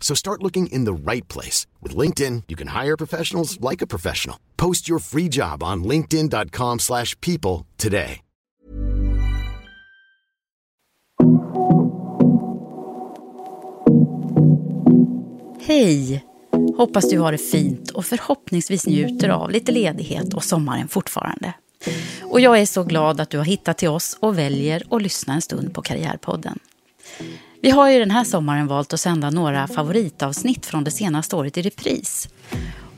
So start looking in the right place. With LinkedIn, you can hire professionals like a professional. Post your free job on linkedin.com slash people today. Hej! Hoppas du har det fint och förhoppningsvis njuter av lite ledighet och sommaren fortfarande. Och jag är så glad att du har hittat till oss och väljer att lyssna en stund på Karriärpodden. Vi har ju den här sommaren valt att sända några favoritavsnitt från det senaste året i repris.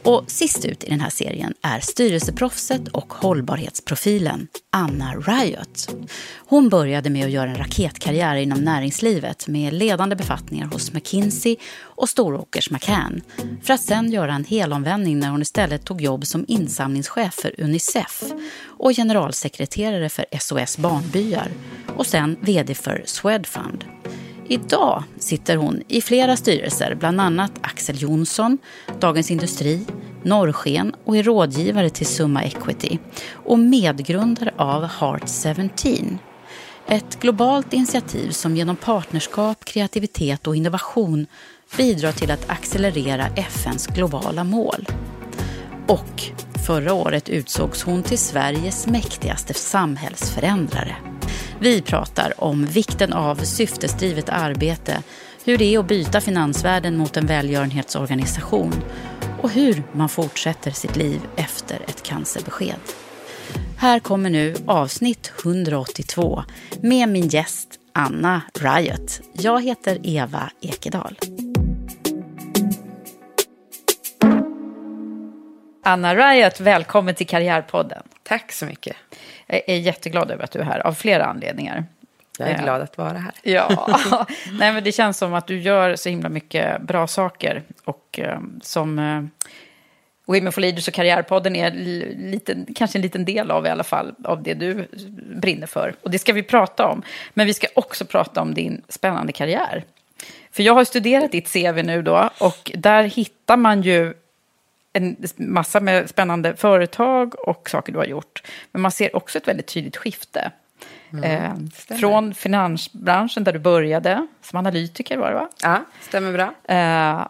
Och sist ut i den här serien är styrelseproffset och hållbarhetsprofilen Anna Riot. Hon började med att göra en raketkarriär inom näringslivet med ledande befattningar hos McKinsey och Storåkers McCann för att sen göra en helomvändning när hon istället tog jobb som insamlingschef för Unicef och generalsekreterare för SOS Barnbyar och sen vd för Swedfund. Idag sitter hon i flera styrelser, bland annat Axel Jonsson, Dagens Industri, Norrsken och är rådgivare till Summa Equity och medgrundare av Heart 17. Ett globalt initiativ som genom partnerskap, kreativitet och innovation bidrar till att accelerera FNs globala mål. Och förra året utsågs hon till Sveriges mäktigaste samhällsförändrare. Vi pratar om vikten av syftesdrivet arbete, hur det är att byta finansvärlden mot en välgörenhetsorganisation och hur man fortsätter sitt liv efter ett cancerbesked. Här kommer nu avsnitt 182 med min gäst Anna Riot. Jag heter Eva Ekedal. Anna Riot, välkommen till Karriärpodden. Tack så mycket. Jag är jätteglad över att du är här, av flera anledningar. Jag är glad att vara här. Ja, Nej, men det känns som att du gör så himla mycket bra saker. Och um, som uh, Women for Leaders och Karriärpodden är liten, kanske en liten del av i alla fall, av det du brinner för. Och det ska vi prata om. Men vi ska också prata om din spännande karriär. För jag har studerat ditt CV nu då, och där hittar man ju en massa med spännande företag och saker du har gjort. Men man ser också ett väldigt tydligt skifte. Mm, eh, från finansbranschen där du började som analytiker var det va? Ja, stämmer bra. Eh,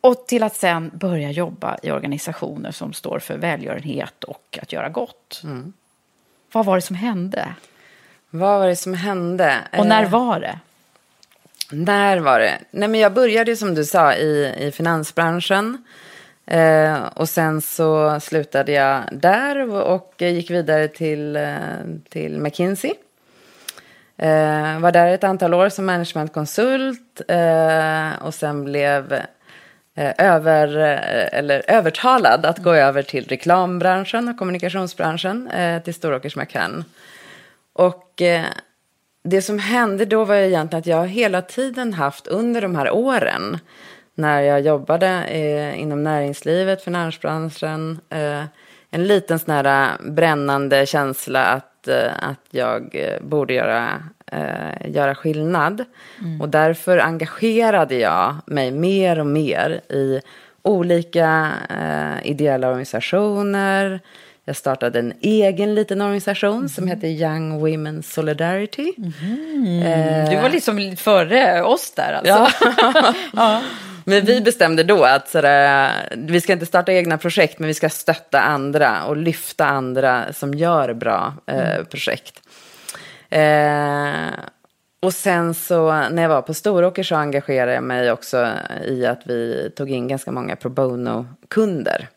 och till att sen börja jobba i organisationer som står för välgörenhet och att göra gott. Mm. Vad var det som hände? Vad var det som hände? Och när eh, var det? När var det? Nej, men jag började som du sa i, i finansbranschen. Eh, och sen så slutade jag där och gick vidare till, eh, till McKinsey. Eh, var där ett antal år som managementkonsult eh, och sen blev eh, över, eh, eller övertalad att gå över till reklambranschen och kommunikationsbranschen eh, till Storåkers McCann. Och det som hände då var egentligen att jag hela tiden haft under de här åren när jag jobbade eh, inom näringslivet, finansbranschen. Eh, en liten sån här brännande känsla att, eh, att jag eh, borde göra, eh, göra skillnad. Mm. Och därför engagerade jag mig mer och mer i olika eh, ideella organisationer. Jag startade en egen liten organisation som heter Young Women Solidarity. Du var liksom före oss där alltså. Ja. Men vi bestämde då att sådär, vi ska inte starta egna projekt, men vi ska stötta andra och lyfta andra som gör bra eh, projekt. Eh, och sen så när jag var på Storåker så engagerade jag mig också i att vi tog in ganska många pro bono-kunder.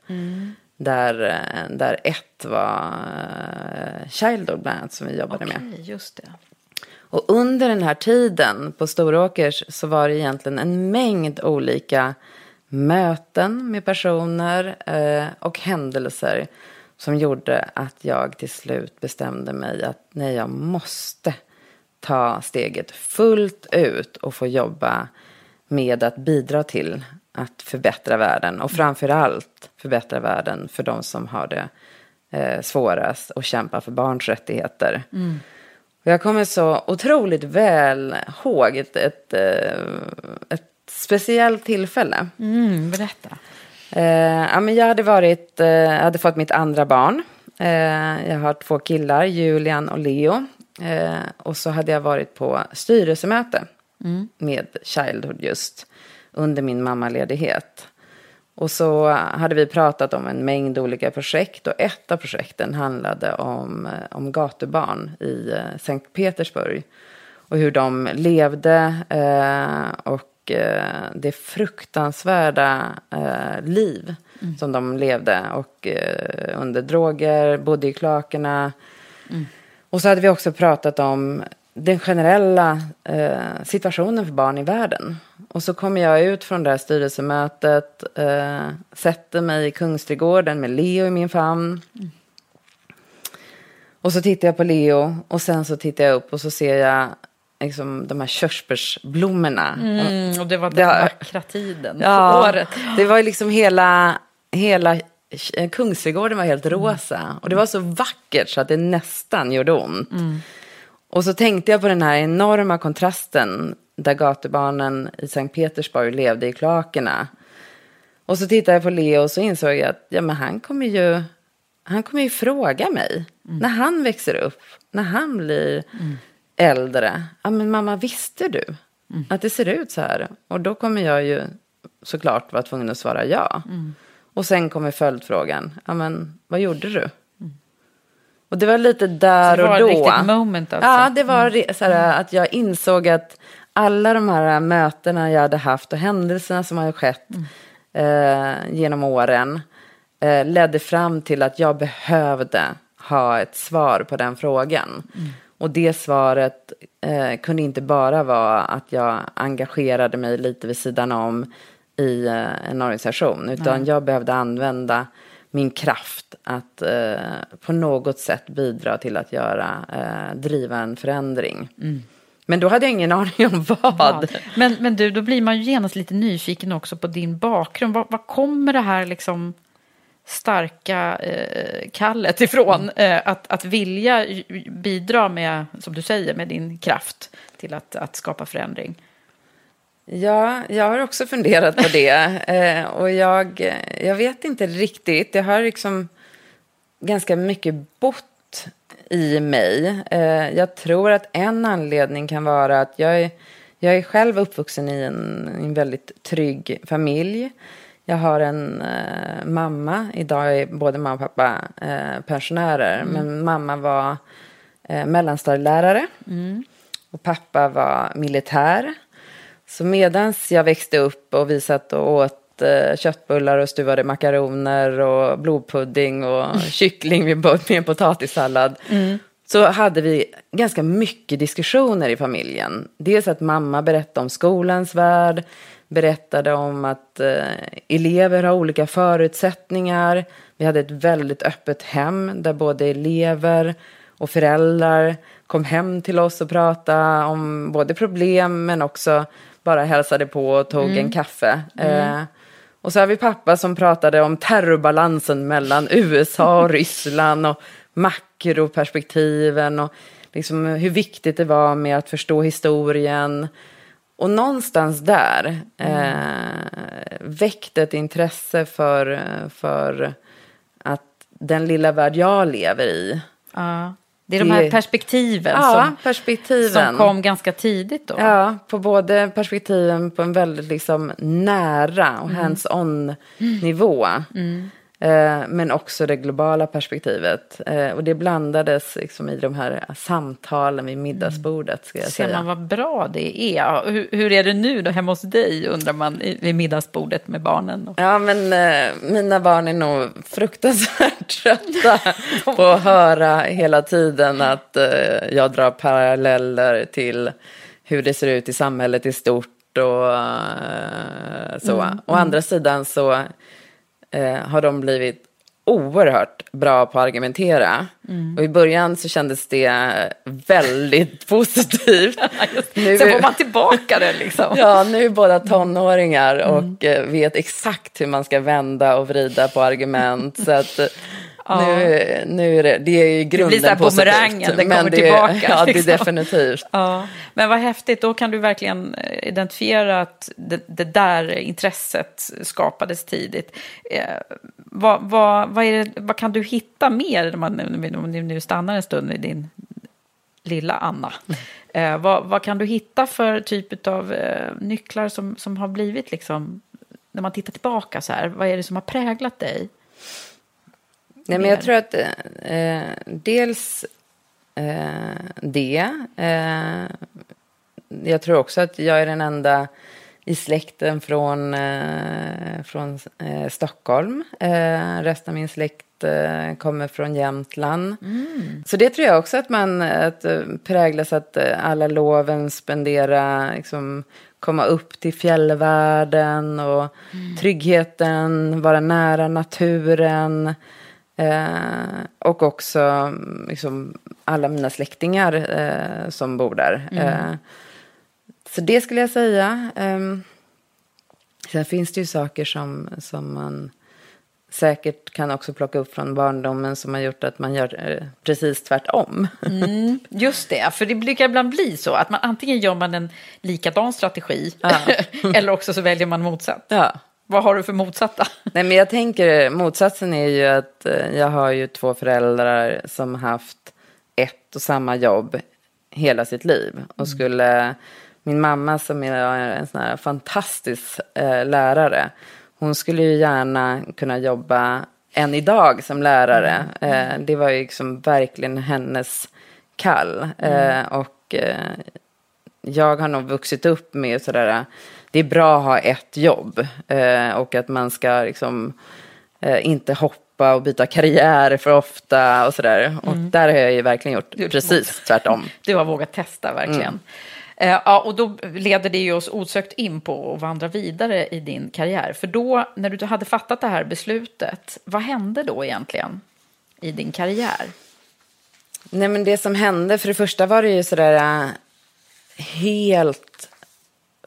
Där, eh, där ett var eh, Childhood bland annat som vi jobbade med. Okej, just det. Och under den här tiden på Storåkers så var det egentligen en mängd olika möten med personer eh, och händelser som gjorde att jag till slut bestämde mig att nej, jag måste ta steget fullt ut och få jobba med att bidra till att förbättra världen och framför allt förbättra världen för de som har det eh, svårast och kämpa för barns rättigheter. Mm. Jag kommer så otroligt väl ihåg ett, ett, eh, ett speciellt tillfälle. Mm, berätta. Eh, ja, men jag hade, varit, eh, jag hade fått mitt andra barn. Eh, jag har två killar, Julian och Leo. Eh, och så hade jag varit på styrelsemöte med Childhood just under min mammaledighet. Och så hade vi pratat om en mängd olika projekt och ett av projekten handlade om, eh, om gatubarn i eh, Sankt Petersburg. Och hur de levde eh, och eh, det fruktansvärda eh, liv som de levde. Och under droger, bodde i kloakerna. Och så hade vi också pratat om den generella eh, situationen för barn i världen. Och så kommer jag ut från det här styrelsemötet, eh, sätter mig i Kungsträdgården med Leo i min famn. Och så tittar jag på Leo och sen så tittar jag upp och så ser jag liksom, de här körsbärsblommorna. Mm, och det var den Det vackra tiden Ja, året. det var liksom hela, hela eh, Kungsträdgården var helt rosa. Och det var så vackert så att det nästan gjorde ont. Och så tänkte jag på den här enorma kontrasten där gatubarnen i Sankt Petersburg levde i kloakerna. Och så tittade jag på Leo och så insåg jag att ja, men han kommer ju, han kommer ju fråga mig när han växer upp, när han blir äldre. Ja, men mamma, visste du att det ser ut så här? Och då kommer jag ju såklart vara tvungen att svara ja. Och sen kommer följdfrågan, ja men vad gjorde du? Och det var lite där Det var och ett då. riktigt moment alltså. Ja, det var re- så här, att jag insåg att alla de här mötena jag hade haft och händelserna som hade skett eh, genom åren eh, ledde fram till att jag behövde ha ett svar på den frågan. Och det svaret eh, kunde inte bara vara att jag engagerade mig lite vid sidan om i eh, en organisation, utan jag behövde använda min kraft att eh, på något sätt bidra till att göra, eh, driva en förändring. Men då hade jag ingen aning om vad. Ja. Men, men du, då blir man ju genast lite nyfiken också på din bakgrund. Var, var kommer det här liksom starka eh, kallet ifrån? Eh, att, att vilja bidra med, som du säger, med din kraft till att, att skapa förändring? Ja, jag har också funderat på det. eh, och jag, jag vet inte riktigt. Det har liksom ganska mycket bott i mig. Eh, jag tror att en anledning kan vara att jag är, jag är själv uppvuxen i en, en väldigt trygg familj. Jag har en eh, mamma. Idag är både mamma och pappa eh, pensionärer. Men mamma var eh, mellanstadielärare. Och pappa var militär. Så medans jag växte upp och vi satt och åt eh, köttbullar och stuvade makaroner och blodpudding och kyckling med, med potatissallad. Så hade vi ganska mycket diskussioner i familjen. Dels att mamma berättade om skolans värld, berättade om att eh, elever har olika förutsättningar. Vi hade ett väldigt öppet hem där både elever och föräldrar kom hem till oss och pratade om både problem men också bara hälsade på och tog en kaffe. Eh, och så har vi pappa som pratade om terrorbalansen mellan USA och Ryssland och makroperspektiven och liksom hur viktigt det var med att förstå historien. Och någonstans där eh, väckte ett intresse för, för att den lilla värld jag lever i. Ja. Det är de här perspektiven, Ja, som, perspektiven. som kom ganska tidigt då. Ja, på både perspektiven på en väldigt liksom nära och hands-on nivå. Eh, men också det globala perspektivet. Eh, och det blandades liksom i de här samtalen vid middagsbordet, ska jag Ser säga. man vad bra det är. Hur, hur är det nu då hemma hos dig, undrar man vid middagsbordet med barnen? Ja, men eh, mina barn är nog fruktansvärt trötta på att höra hela tiden att eh, jag drar paralleller till hur det ser ut i samhället i stort och eh, så. Å andra sidan så eh, har de blivit oerhört bra på att argumentera. Och i början så kändes det väldigt positivt. Nu Sen får man tillbaka det liksom. Ja, nu är båda tonåringar och eh, vet exakt hur man ska vända och vrida på argument. Så att eh, nu, nu är det, det är ju grunden blir så positivt. bumerangen, den kommer det, tillbaka, Ja, det är liksom. definitivt. Ja, men vad häftigt, då kan du verkligen eh, identifiera att det, det där intresset skapades tidigt. Eh, vad, vad, vad, det, vad kan du hitta mer, när man, om du nu stannar en stund i din lilla Anna? Eh, vad, vad kan du hitta för typ av eh, nycklar som, som har blivit, liksom, när man tittar tillbaka så här, vad är det som har präglat dig? Nej, men jag tror att eh, dels eh, det. Eh, jag tror också att jag är den enda i släkten från, eh, från eh, Stockholm. Eh, resten av min släkt kommer från Jämtland. Så det tror jag också att man att, präglas att alla loven spendera, liksom, komma upp till fjällvärlden och tryggheten, vara nära naturen. Eh, och också mm, liksom, alla mina släktingar eh, som bor där. Eh, så det skulle jag säga. Um, sen finns det ju saker som, som man säkert kan också plocka upp från barndomen som har gjort att man gör eh, precis tvärtom. Just det, för det brukar ibland bli så att man antingen gör man en likadan strategi eller också så väljer man motsatt. Ja. Vad har du för motsatta? Nej, men jag tänker motsatsen är ju att eh, jag har ju två föräldrar som haft ett och samma jobb hela sitt liv. Och skulle min mamma som är en sån här fantastisk eh, lärare, hon skulle ju gärna kunna jobba än idag som lärare. Eh, det var ju liksom verkligen hennes kall. Eh, och eh, jag har nog vuxit upp med sådär, det är bra att ha ett jobb eh, och att man ska liksom eh, inte hoppa och byta karriär för ofta och sådär. Och där har jag ju verkligen gjort Gjort precis tvärtom. Du har vågat testa verkligen. Eh, ja, och då leder det ju oss osökt in på att vandra vidare i din karriär. För då, när du hade fattat det här beslutet, vad hände då egentligen i din karriär? Nej men det som hände, för det första var det ju sådär äh, helt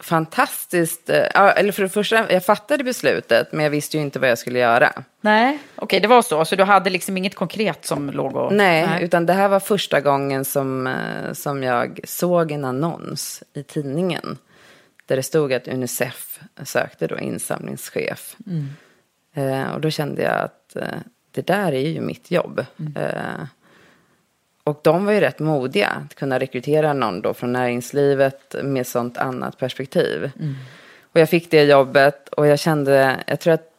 fantastiskt. Ja, eller för det första, jag fattade beslutet men jag visste ju inte vad jag skulle göra. Nej, okej, det var så. Så du hade liksom inget konkret som låg och... Nej, utan det här var första gången som, eh, som jag såg en annons i tidningen. Där det stod att Unicef sökte då insamlingschef. Eh, och då kände jag att eh, det där är ju mitt jobb. Eh, och de var ju rätt modiga att kunna rekrytera någon då från näringslivet med sånt annat perspektiv. Och jag fick det jobbet och jag kände, jag tror att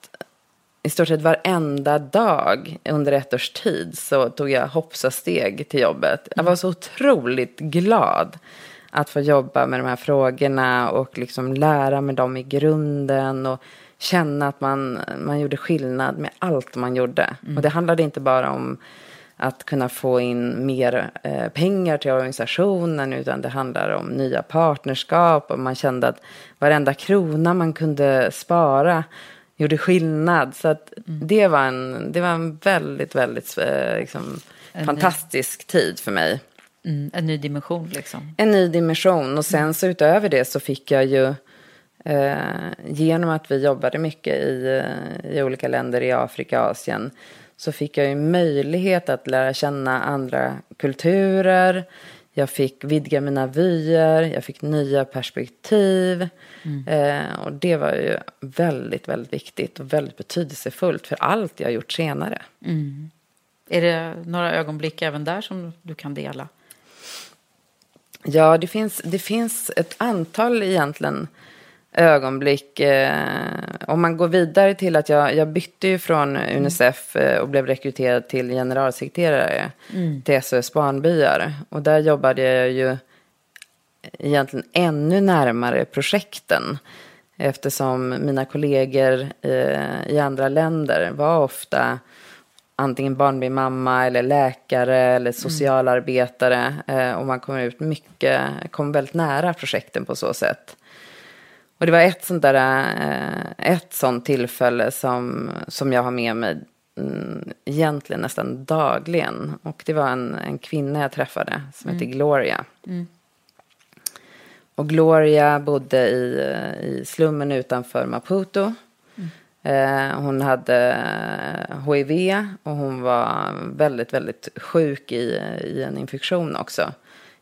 i stort sett varenda dag under ett års tid så tog jag hoppsasteg till jobbet. Jag var så otroligt glad att få jobba med de här frågorna och liksom lära mig dem i grunden och känna att man, man gjorde skillnad med allt man gjorde. Och det handlade inte bara om att kunna få in mer eh, pengar till organisationen utan det handlar om nya partnerskap och man kände att varenda krona man kunde spara gjorde skillnad. Så att det, var en, det var en väldigt, väldigt eh, liksom, fantastisk tid för mig. Mm, en ny dimension liksom. En ny dimension och sen så utöver det så fick jag ju eh, genom att vi jobbade mycket i, eh, i olika länder i Afrika och Asien så fick jag ju möjlighet att lära känna andra kulturer. Jag fick vidga mina vyer, jag fick nya perspektiv. Eh, och det var ju väldigt, väldigt viktigt och väldigt betydelsefullt för allt jag gjort senare. Är det några ögonblick även där som du kan dela? Ja, det finns, det finns ett antal egentligen ögonblick. Eh, om man går vidare till att jag, jag bytte ju från Unicef eh, och blev rekryterad till generalsekreterare mm. till SOS Barnbyar. Och där jobbade jag ju egentligen ännu närmare projekten. Eftersom mina kollegor eh, i andra länder var ofta antingen barnbymamma eller läkare eller mm. socialarbetare. Eh, och man kommer ut mycket, kom väldigt nära projekten på så sätt. Och det var ett sånt där, eh, ett sånt tillfälle som, som jag har med mig mm, egentligen nästan dagligen. Och det var en, en kvinna jag träffade som mm. heter Gloria. Mm. Och Gloria bodde i, i slummen utanför Maputo. Eh, hon hade HIV eh, och hon var väldigt, väldigt sjuk i, i en infektion också.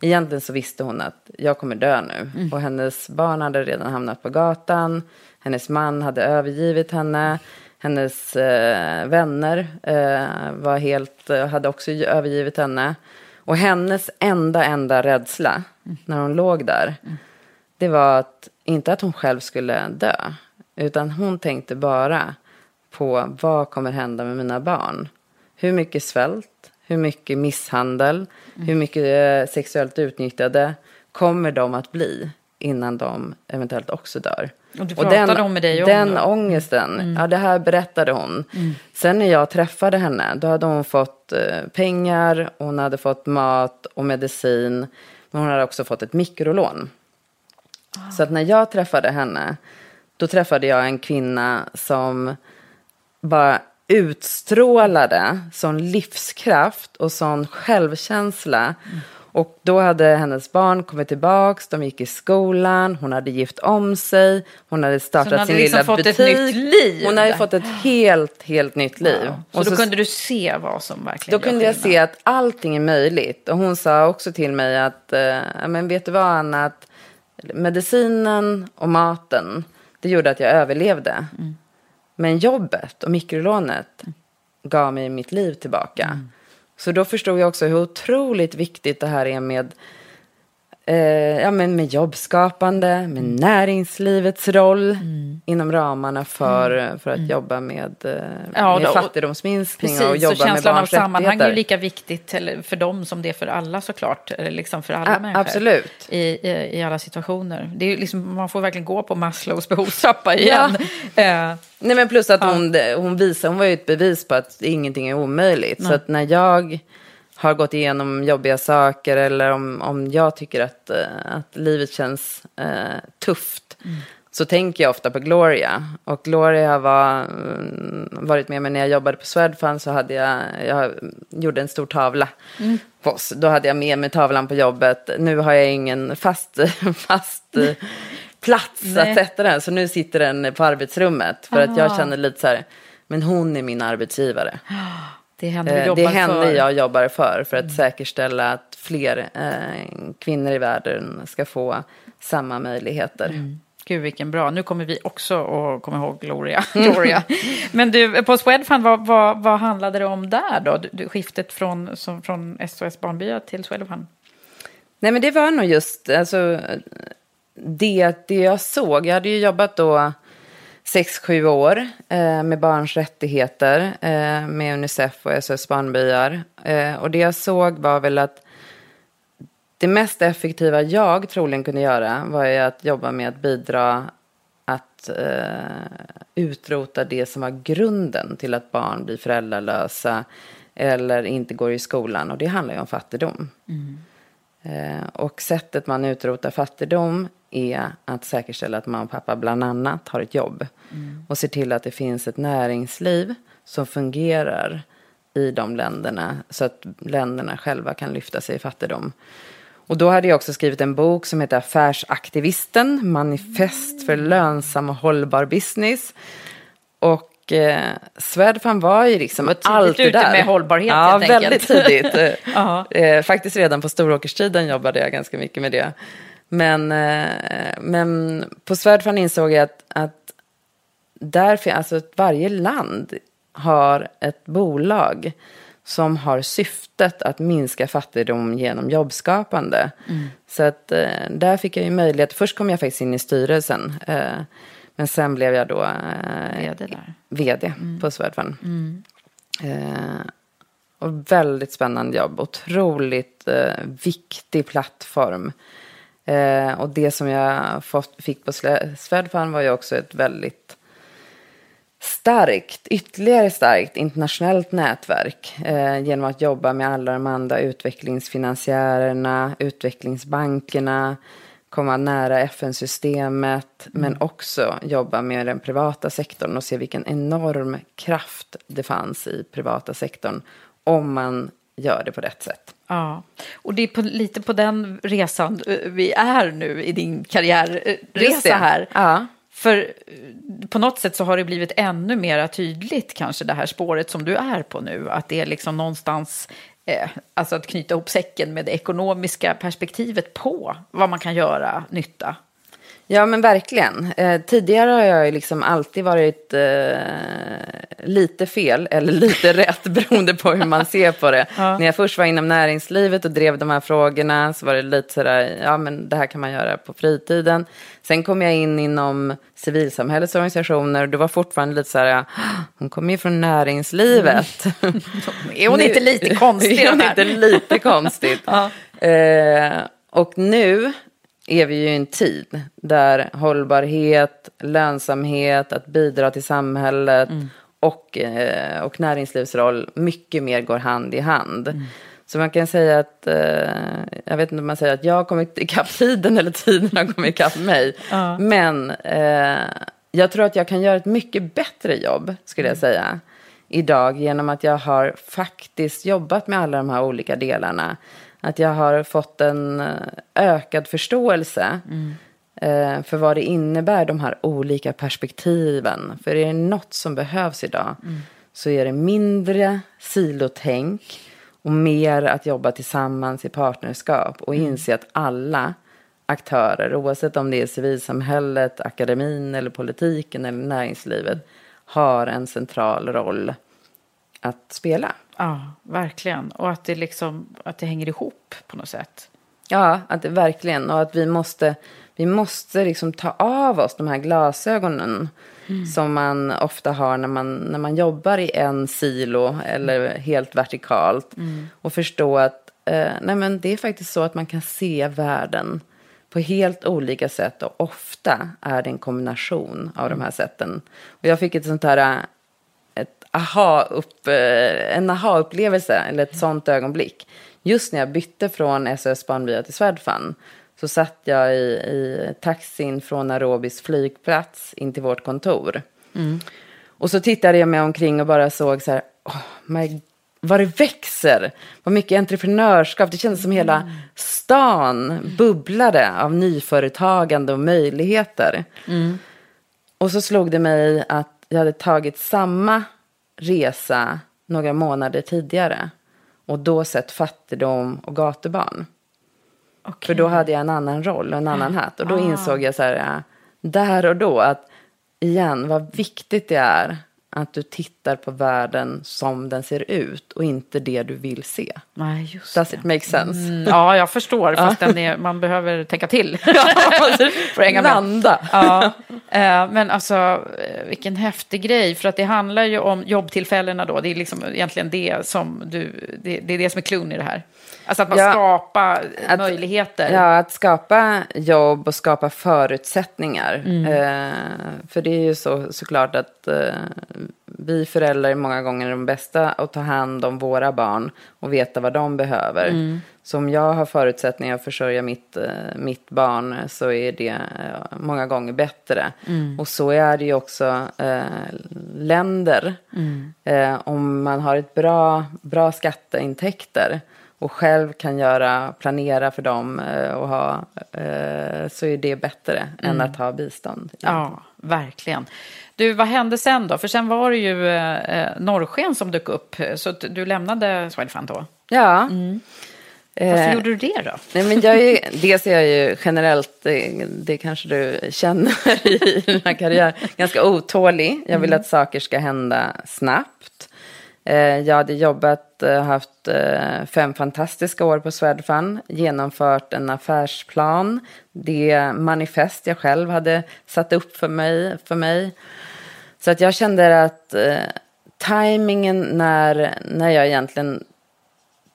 Egentligen så visste hon att jag kommer dö nu. Mm. Och hennes barn hade redan hamnat på gatan. Hennes man hade övergivit henne. Hennes eh, vänner eh, var helt, hade också övergivit henne. Och hennes enda, enda rädsla mm. när hon låg där, mm. det var att, inte att hon själv skulle dö, utan hon tänkte bara på vad kommer hända med mina barn. Hur mycket svält, hur mycket misshandel, mm. hur mycket eh, sexuellt utnyttjade kommer de att bli innan de eventuellt också dör. Och du pratade och den, om med dig om Den då? ångesten, mm. ja det här berättade hon. Mm. Sen när jag träffade henne, då hade hon fått eh, pengar, hon hade fått mat och medicin. Men hon hade också fått ett mikrolån. Ah. Så att när jag träffade henne, då träffade jag en kvinna som bara utstrålade sån livskraft och sån självkänsla. Mm. Och då hade hennes barn kommit tillbaks, de gick i skolan, hon hade gift om sig, hon hade startat hon hade sin liksom lilla butik. Ett nytt liv. Hon hade fått ett helt, helt nytt liv. Wow. Så, och då så kunde du se vad som verkligen Då kunde jag se att allting är möjligt. Och hon sa också till mig att, äh, men vet du vad Anna, att medicinen och maten, det gjorde att jag överlevde. Mm. Men jobbet och mikrolånet gav mig mitt liv tillbaka. Mm. Så då förstod jag också hur otroligt viktigt det här är med eh, ja, men med jobbskapande, med mm. näringslivets roll mm. inom ramarna för, mm. för att mm. jobba med, eh, ja, med då, fattigdomsminskning precis, och jobba med barns av sammanhang är ju lika viktigt för dem som det är för alla såklart. Liksom för alla A människor. Absolut. I, i, I, alla situationer. Det är liksom, man får verkligen gå på Maslows behovstrappa igen. Ja. Eh, Nej men plus att ja. hon, hon visar, hon var ju ett bevis på att ingenting är omöjligt. Nej. Så att när jag har gått igenom jobbiga saker eller om, om jag tycker att, uh, att livet känns uh, tufft. Mm. Så tänker jag ofta på Gloria. Och Gloria var um, varit med mig när jag jobbade på Swedfund så hade jag, jag gjorde en stor tavla mm. på oss. Då hade jag med mig tavlan på jobbet. Nu har jag ingen fast, fast uh, plats Nej. att sätta den. Så nu sitter den på arbetsrummet. För Aha. att jag känner lite så här, men hon är min arbetsgivare. Det är henne, eh, det är henne jag jobbar för, för att mm. säkerställa att fler eh, kvinnor i världen ska få samma möjligheter. Mm. Gud vilken bra, nu kommer vi också att komma ihåg Gloria. Gloria. Men du, på Swedfund, vad, vad, vad handlade det om där då? Du, skiftet från, som, från SOS Barnbyar till Swedfund? Nej men det var nog just, alltså, det, det jag såg. Jag hade ju jobbat då sex sju år eh, med barns rättigheter eh, med Unicef och SOS Barnbyar. Eh, och det jag såg var väl att det mest effektiva jag troligen kunde göra var ju att jobba med att bidra att eh, utrota det som var grunden till att barn blir föräldralösa eller inte går i skolan. Och det handlar ju om fattigdom. Mm. Eh, och sättet man utrotar fattigdom är att säkerställa att mamma och pappa bland annat har ett jobb. Mm. Och ser till att det finns ett näringsliv som fungerar i de länderna så att länderna själva kan lyfta sig i fattigdom. Och då hade jag också skrivit en bok som heter Affärsaktivisten, manifest för lönsam och hållbar business. Och eh, Swedfund var ju liksom var allt det där. med hållbarhet Ja, helt väldigt tidigt. eh, faktiskt redan på Storåkerstiden jobbade jag ganska mycket med det. Men, eh, men på Svärdfan insåg jag att, att där, alltså varje land har ett bolag som har syftet att minska fattigdom genom jobbskapande. Mm. Så att eh, där fick jag ju möjlighet, först kom jag faktiskt in i styrelsen, eh, men sen blev jag då VD där. vd på Swedfund. Eh, och väldigt spännande jobb, otroligt viktig plattform. Eh, och det som jag fått, fick på Swedfund var ju också ett väldigt starkt, ytterligare starkt internationellt nätverk eh, genom att jobba med alla de andra utvecklingsfinansiärerna, utvecklingsbankerna, komma nära FN-systemet, men också jobba med den privata sektorn och se vilken enorm kraft det fanns i privata sektorn om man gör det på rätt sätt. Ja, och det är på, lite på den resan eh, vi är nu i din karriärresa här. Ja. För eh, på något sätt så har det blivit ännu mer tydligt kanske det här spåret som du är på nu. Att det är liksom någonstans, eh, alltså att knyta ihop säcken med det ekonomiska perspektivet på vad man kan göra nytta. Ja, men verkligen. Eh, tidigare har jag ju liksom alltid varit eh, lite fel eller lite rätt beroende på hur man ser på det. När jag först var inom näringslivet och drev de här frågorna så var det lite sådär, ja men det här kan man göra på fritiden. Sen kom jag in inom civilsamhällets organisationer och det var fortfarande lite så här, "Ah, hon kommer ju från näringslivet. Är hon inte lite konstig? Är hon inte lite konstigt? eh, och nu är vi ju i en tid där hållbarhet, lönsamhet, att bidra till samhället och, eh, och näringslivsroll mycket mer går hand i hand. Så man kan säga att, eh, jag vet inte om man säger att jag har kommit ikapp tiden eller tiden har kommit ikapp mig. Men eh, jag tror att jag kan göra ett mycket bättre jobb, skulle jag säga, idag genom att jag har faktiskt jobbat med alla de här olika delarna. Att jag har fått en eh, ökad förståelse eh, för vad det innebär, de här olika perspektiven. För är det något som behövs idag så är det mindre silotänk och mer att jobba tillsammans i partnerskap och inse att alla aktörer, oavsett om det är civilsamhället, akademin eller politiken eller näringslivet, har en central roll att spela. Ja, verkligen. Och att det, liksom, att det hänger ihop på något sätt. Ja, att verkligen. Och att vi måste, vi måste liksom ta av oss de här glasögonen. Som man ofta har när man, när man jobbar i en silo eller helt vertikalt. Och förstå att eh, nej men det är faktiskt så att man kan se världen på helt olika sätt. Och ofta är det en kombination av de här sätten. Och jag fick ett sånt här eh, aha upp, eh, en aha-upplevelse, eller ett sånt ögonblick. Just när jag bytte från SOS Barnbya till Swedfund så satt jag i, i taxin från Nairobis flygplats in till vårt kontor. Och så tittade jag mig omkring och bara såg så här, oh my, vad det växer, vad mycket entreprenörskap. Det kändes som hela stan bubblade av nyföretagande och möjligheter. Och så slog det mig att jag hade tagit samma resa några månader tidigare. Och då sett fattigdom och gatubarn. För då hade jag en annan roll och en annan hatt. Och då insåg jag så här, ja, där och då att igen, vad viktigt det är att du tittar på världen som den ser ut och inte det du vill se. Nej, just Does it make sense? Mm, ja, jag förstår. Fast är, man behöver tänka till. För att hänga med. Landa. Ja, eh, men alltså eh, vilken häftig grej. För att det handlar ju om jobbtillfällena då. Det är liksom egentligen det som du, det, det är det som är klon i det här. Alltså att man Ja. skapar Att- möjligheter. Ja, att skapa jobb och skapa förutsättningar. Mm. Eh, för det är ju så, såklart att eh, vi föräldrar är många gånger de bästa att ta hand om våra barn och veta vad de behöver. Mm. Så om jag har förutsättningar att försörja mitt, eh, mitt barn så är det eh, många gånger bättre. Mm. Och så är det ju också eh, länder. Mm. Eh, om man har ett bra, bra skatteintäkter och själv kan göra, planera för dem eh, och ha, eh, så är det bättre än att ha bistånd. Ja, verkligen. Du, vad hände sen då? För sen var det ju eh, Norrsken som dök upp. Så du lämnade Swedfund då. Ja. Varför Eh, gjorde du det då? Nej, men jag är, ju- dels är jag ju generellt, det, det kanske du känner i den här karriären, ganska otålig. Jag vill att saker ska hända snabbt. Eh, jag hade jobbat, eh, haft eh, fem fantastiska år på Swedfund, genomfört en affärsplan, det manifest jag själv hade satt upp för mig. För mig. Så att jag kände att eh, tajmingen när, när jag egentligen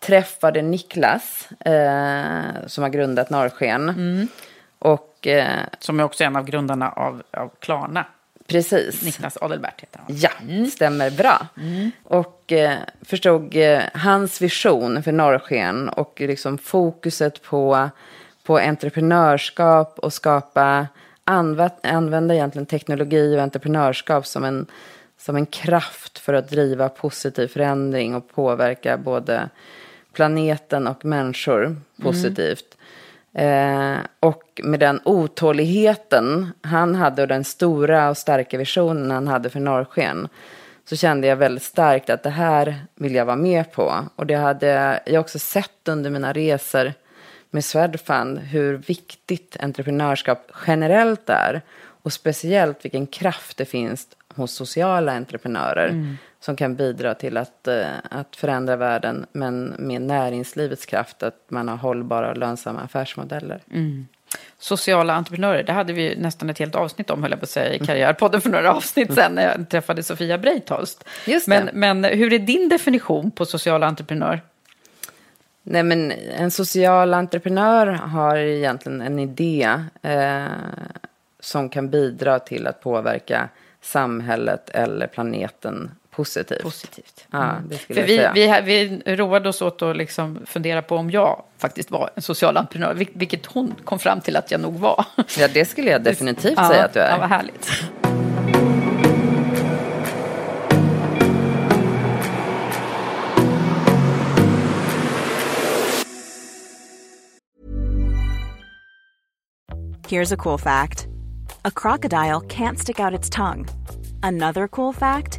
träffade Niklas, eh, som har grundat Norrsken. Mm. Och, eh, som är också en av grundarna av, av Klarna. Precis. Niklas Adelbert heter han. Ja, mm. stämmer bra. Mm. Och eh, förstod eh, hans vision för Norrsken och liksom fokuset på, på entreprenörskap och skapa, anv använda egentligen teknologi och entreprenörskap som en, som en kraft för att driva positiv förändring och påverka både planeten och människor positivt. Eh, och med den otåligheten han hade och den stora och starka visionen han hade för Norrsken så kände jag väldigt starkt att det här vill jag vara med på. Och det hade jag också sett under mina resor med Swedfund hur viktigt entreprenörskap generellt är och speciellt vilken kraft det finns hos sociala entreprenörer. Mm som kan bidra till att, eh, att förändra världen, men med näringslivets kraft, att man har hållbara och lönsamma affärsmodeller. Mm. Sociala entreprenörer, det hade vi nästan ett helt avsnitt om, höll jag på att säga, i Karriärpodden för några avsnitt sedan, när jag träffade Sofia Breitholst. Men, men hur är din definition på social entreprenör? Nej, men en social entreprenör har egentligen en idé eh, som kan bidra till att påverka samhället eller planeten positivt. Positivt. Ja, mm. För vi, vi, vi roade oss åt att liksom fundera på om jag faktiskt var en social entreprenör, vilket hon kom fram till att jag nog var. Ja, det skulle jag definitivt ja, säga att du är. Ja, vad härligt. Here's a cool fact. A crocodile can't stick out its tongue. Another cool fact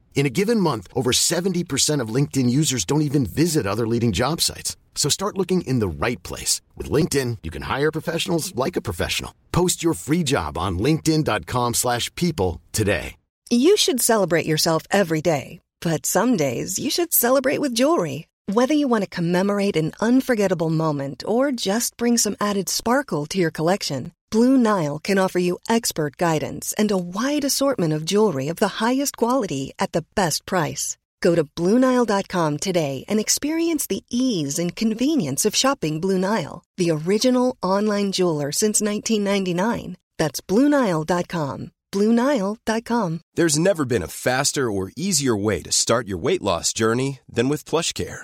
In a given month, over 70% of LinkedIn users don't even visit other leading job sites. So start looking in the right place. With LinkedIn, you can hire professionals like a professional. Post your free job on linkedin.com slash people today. You should celebrate yourself every day. But some days you should celebrate with jewelry. Whether you want to commemorate an unforgettable moment or just bring some added sparkle to your collection, Blue Nile can offer you expert guidance and a wide assortment of jewelry of the highest quality at the best price. Go to BlueNile.com today and experience the ease and convenience of shopping Blue Nile, the original online jeweler since 1999. That's BlueNile.com. BlueNile.com. There's never been a faster or easier way to start your weight loss journey than with PlushCare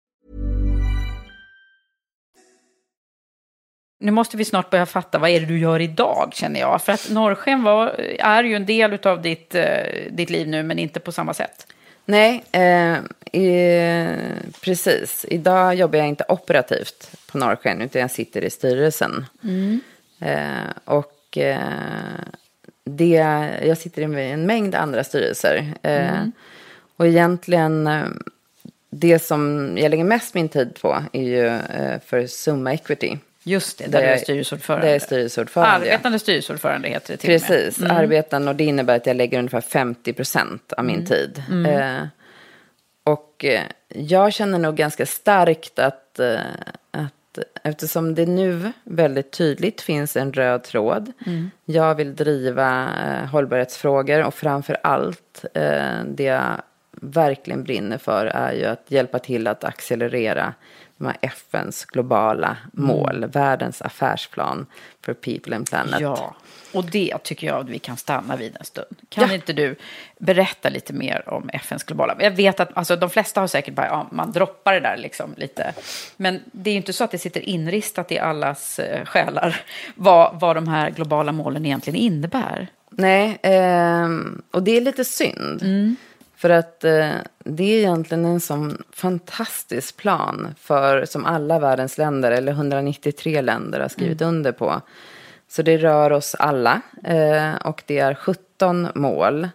Nu måste vi snart börja fatta vad är det du gör idag, känner jag. För att Norrsken var, är ju en del av ditt, eh, ditt liv nu, men inte på samma sätt. Nej, eh, eh, precis. Idag jobbar jag inte operativt på Norrsken, utan jag sitter i styrelsen. Mm. Eh, och eh, det, jag sitter i en mängd andra styrelser. Eh, mm. Och egentligen, det som jag lägger mest min tid på är ju för Summa Equity. Just det, där, där du är styrelseordförande. Det är styrelseordförande. Arbetande styrelseordförande heter det till Precis, mm. arbetande och det innebär att jag lägger ungefär 50 procent av min mm. tid. Mm. Eh, och eh, jag känner nog ganska starkt att, eh, att eftersom det nu väldigt tydligt finns en röd tråd. Mm. Jag vill driva eh, hållbarhetsfrågor och framför allt eh, det jag verkligen brinner för är ju att hjälpa till att accelerera de här FNs globala mål, mm. världens affärsplan för people and planet. Ja, och det tycker jag att vi kan stanna vid en stund. Kan ja. inte du berätta lite mer om FNs globala... Jag vet att alltså, de flesta har säkert bara, ja, man droppar det där liksom lite. Men det är ju inte så att det sitter inristat i allas eh, själar vad, vad de här globala målen egentligen innebär. Nej, eh, och det är lite synd. Mm. För att eh, det är egentligen en sån fantastisk plan för, som alla världens länder, eller 193 länder, har skrivit mm. under på. Så det rör oss alla eh, och det är 17 mål.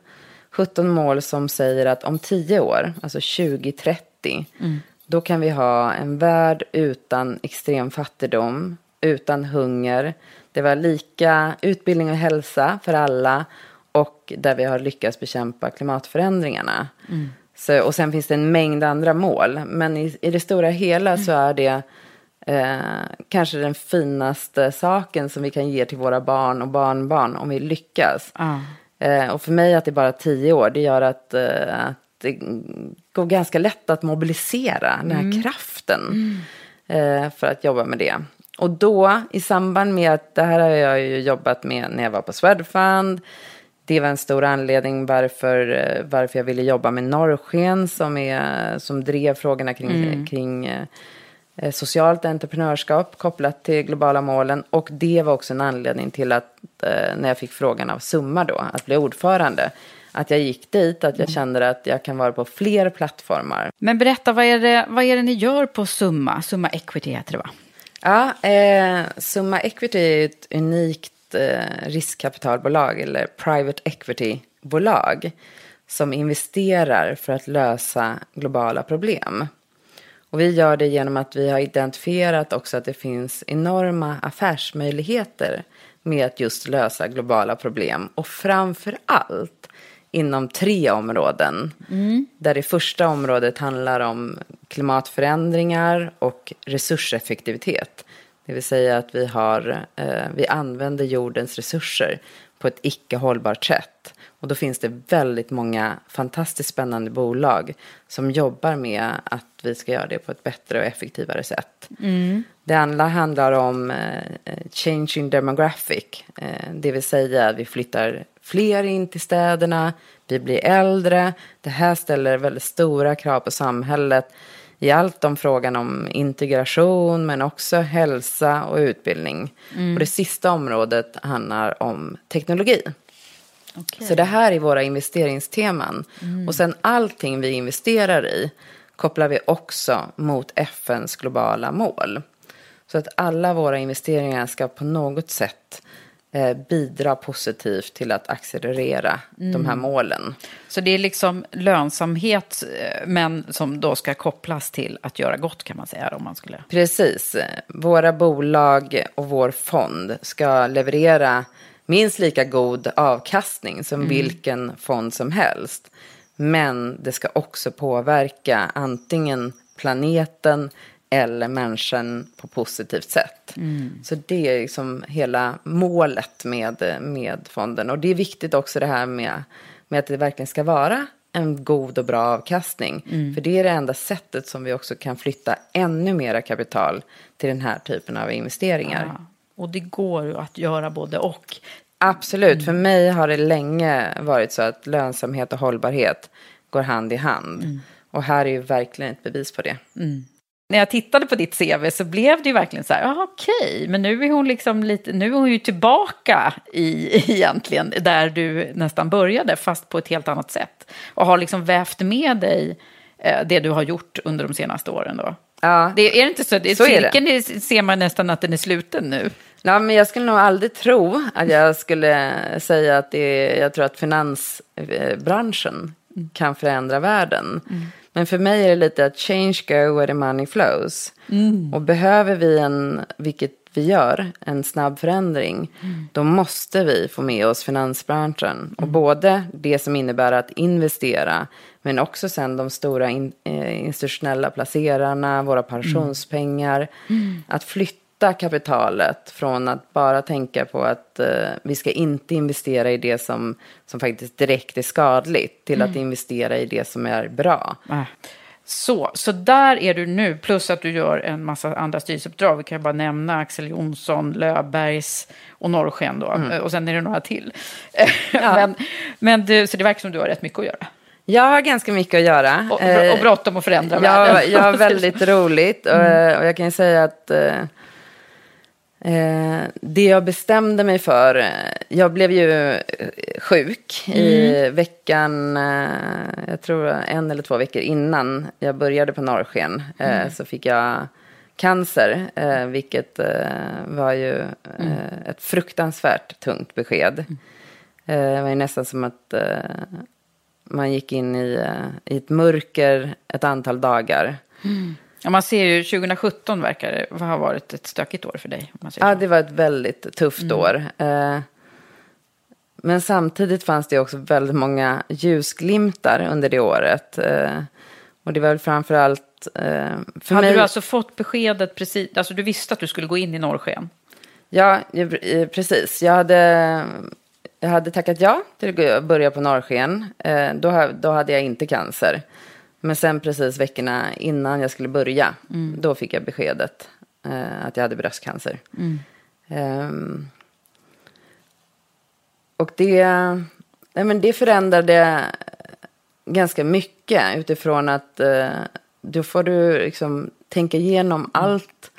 17 mål som säger att om 10 år, alltså 2030, mm. då kan vi ha en värld utan extrem fattigdom, utan hunger. Det var lika utbildning och hälsa för alla och där vi har lyckats bekämpa klimatförändringarna. Mm. Så, och sen finns det en mängd andra mål. Men i, i det stora hela mm. så är det eh, kanske den finaste saken som vi kan ge till våra barn och barnbarn om vi lyckas. Mm. Eh, och för mig att det är bara tio år, det gör att, eh, att det går ganska lätt att mobilisera den här mm. kraften mm. eh, för att jobba med det. Och då i samband med att det här har jag ju jobbat med när jag var på Swedfund det var en stor anledning varför, eh, varför jag ville jobba med Norrsken som, är, som drev frågorna kring, mm. kring eh, socialt entreprenörskap kopplat till globala målen. Och det var också en anledning till att eh, när jag fick frågan av Summa då, att bli ordförande, att jag gick dit, att jag mm. kände att jag kan vara på fler plattformar. Men berätta, vad är det, vad är det ni gör på Summa? Summa Equity heter det va? Ja, eh, Summa Equity är ett unikt eh, riskkapitalbolag eller private equity-bolag som investerar för att lösa globala problem. Och vi gör det genom att vi har identifierat också att det finns enorma affärsmöjligheter med att just lösa globala problem. Och framför allt inom tre områden. Mm. Där det första området handlar om klimatförändringar och resurseffektivitet. Det vill säga att vi, har, eh, vi använder jordens resurser på ett icke hållbart sätt. Och då finns det väldigt många fantastiskt spännande bolag som jobbar med att vi ska göra det på ett bättre och effektivare sätt. Mm. Det andra handlar om eh, changing demographic, eh, det vill säga att vi flyttar fler in till städerna, vi blir äldre. Det här ställer väldigt stora krav på samhället i allt om frågan om integration men också hälsa och utbildning. Mm. Och det sista området handlar om teknologi. Okay. Så det här är våra investeringsteman. Mm. Och sen allting vi investerar i kopplar vi också mot FNs globala mål. Så att alla våra investeringar ska på något sätt bidra positivt till att accelerera mm. de här mm. målen. Så det är liksom lönsamhet, eh, men som då ska kopplas till att göra gott kan man säga. Om man skulle... Precis. Våra bolag och vår fond ska leverera minst lika god avkastning som mm. vilken fond som helst. Men det ska också påverka antingen planeten eller människan på positivt sätt. Mm. Så det är liksom hela målet med, med fonden. Och det är viktigt också det här med, med att det verkligen ska vara en god och bra avkastning. Mm. För det är det enda sättet som vi också kan flytta ännu mera kapital till den här typen av investeringar. Ja. Och det går ju att göra både och. Absolut, för mig har det länge varit så att lönsamhet och hållbarhet går hand i hand. Och här är ju verkligen ett bevis på det. När jag tittade på ditt CV så blev det ju verkligen så här, okej, men nu är hon liksom lite, nu är hon ju tillbaka i egentligen där du nästan började, fast på ett helt annat sätt. Och har liksom vävt med dig eh, det du har gjort under de senaste åren då. Ja. Det, är det inte så? Det, Så är det. cirkeln är, ser man nästan att den är sluten nu. Ja, men jag skulle nog aldrig tro att jag skulle säga att det är, jag tror att finansbranschen kan förändra världen. Men för mig är det lite att change go where the money flows. Och behöver vi en, vilket vi gör, en snabb förändring, då måste vi få med oss finansbranschen. Och både det som innebär att investera, men också sen de stora in, eh, institutionella placerarna, våra pensionspengar. Att flytta kapitalet från att bara tänka på att eh, vi ska inte investera i det som, som faktiskt direkt är skadligt, till att investera i det som är bra. Så, så där är du nu, plus att du gör en massa andra styrelseuppdrag. Vi kan bara nämna Axel Jonsson, Löfbergs och Norrsken då. Och sen är det några till. men, men du, så det verkar som du har rätt mycket att göra. Jag har ganska mycket att göra. Och, Eh, och bråttom att förändra jag, världen. jag har väldigt roligt och, och jag kan ju säga att eh, det jag bestämde mig för, eh, jag blev ju eh, sjuk i veckan, eh, jag tror en eller två veckor innan jag började på Norrsken, eh, så fick jag cancer, vilket var ju eh, ett fruktansvärt tungt besked. Eh, det var ju nästan som att man gick in i, i ett mörker ett antal dagar. Ja, man ser ju, 2017 verkar det ha varit ett stökigt år för dig. Ja, det var ett väldigt tufft år. Eh, men samtidigt fanns det också väldigt många ljusglimtar under det året. Eh, och det var väl framför allt eh, för Hade mig... du alltså fått beskedet precis, alltså du visste att du skulle gå in i Norrsken? Ja, eh, precis. Jag hade, jag hade tackat ja till att börja på Norrsken. Eh, då hade jag inte cancer. Men sen precis veckorna innan jag skulle börja, då fick jag beskedet eh, att jag hade bröstcancer. Ehm, och det, nej men det förändrade ganska mycket utifrån att eh, då får du liksom tänka igenom allt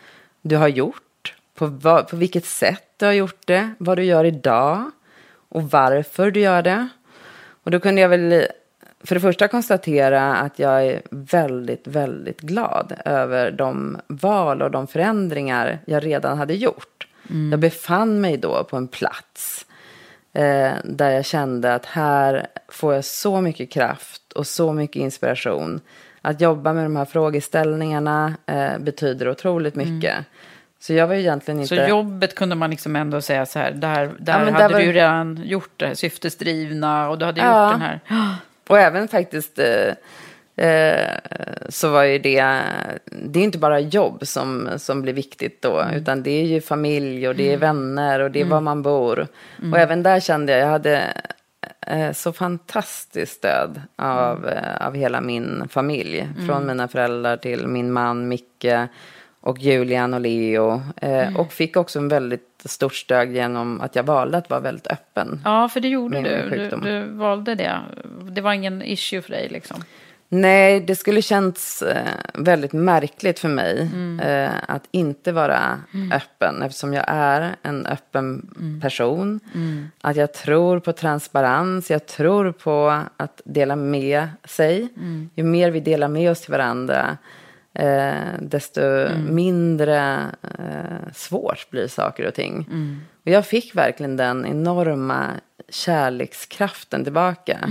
du har gjort, på, vad, på vilket sätt du har gjort det, vad du gör idag och varför du gör det. Och då kunde jag väl för det första konstatera att jag är väldigt, väldigt glad över de val och de förändringar jag redan hade gjort. Jag befann mig då på en plats eh, där jag kände att här får jag så mycket kraft och så mycket inspiration. Att jobba med de här frågeställningarna eh, betyder otroligt mycket. Så jag var ju egentligen inte... Så jobbet kunde man liksom ändå säga så här, där, där men hade där var- du ju redan gjort det, syftesdrivna och du hade Ja. gjort den här. Och även faktiskt eh, eh, så var ju det, det är inte bara jobb som, som blir viktigt då, utan det är ju familj och det är vänner och det är var man bor. Och även där kände jag, jag hade eh, så fantastiskt stöd av, eh, av hela min familj. Från mina föräldrar till min man Micke och Julian och Leo. Eh, Och fick också en väldigt stort stöd genom att jag valde att vara väldigt öppen. Ja, för det gjorde du. du. Du valde det. Det var ingen issue för dig liksom. Nej, det skulle känts eh, väldigt märkligt för mig eh, att inte vara öppen eftersom jag är en öppen person. Att jag tror på transparens, jag tror på att dela med sig. Ju mer vi delar med oss till varandra eh, desto mindre eh, svårt blir saker och ting. Och jag fick verkligen den enorma kärlekskraften tillbaka.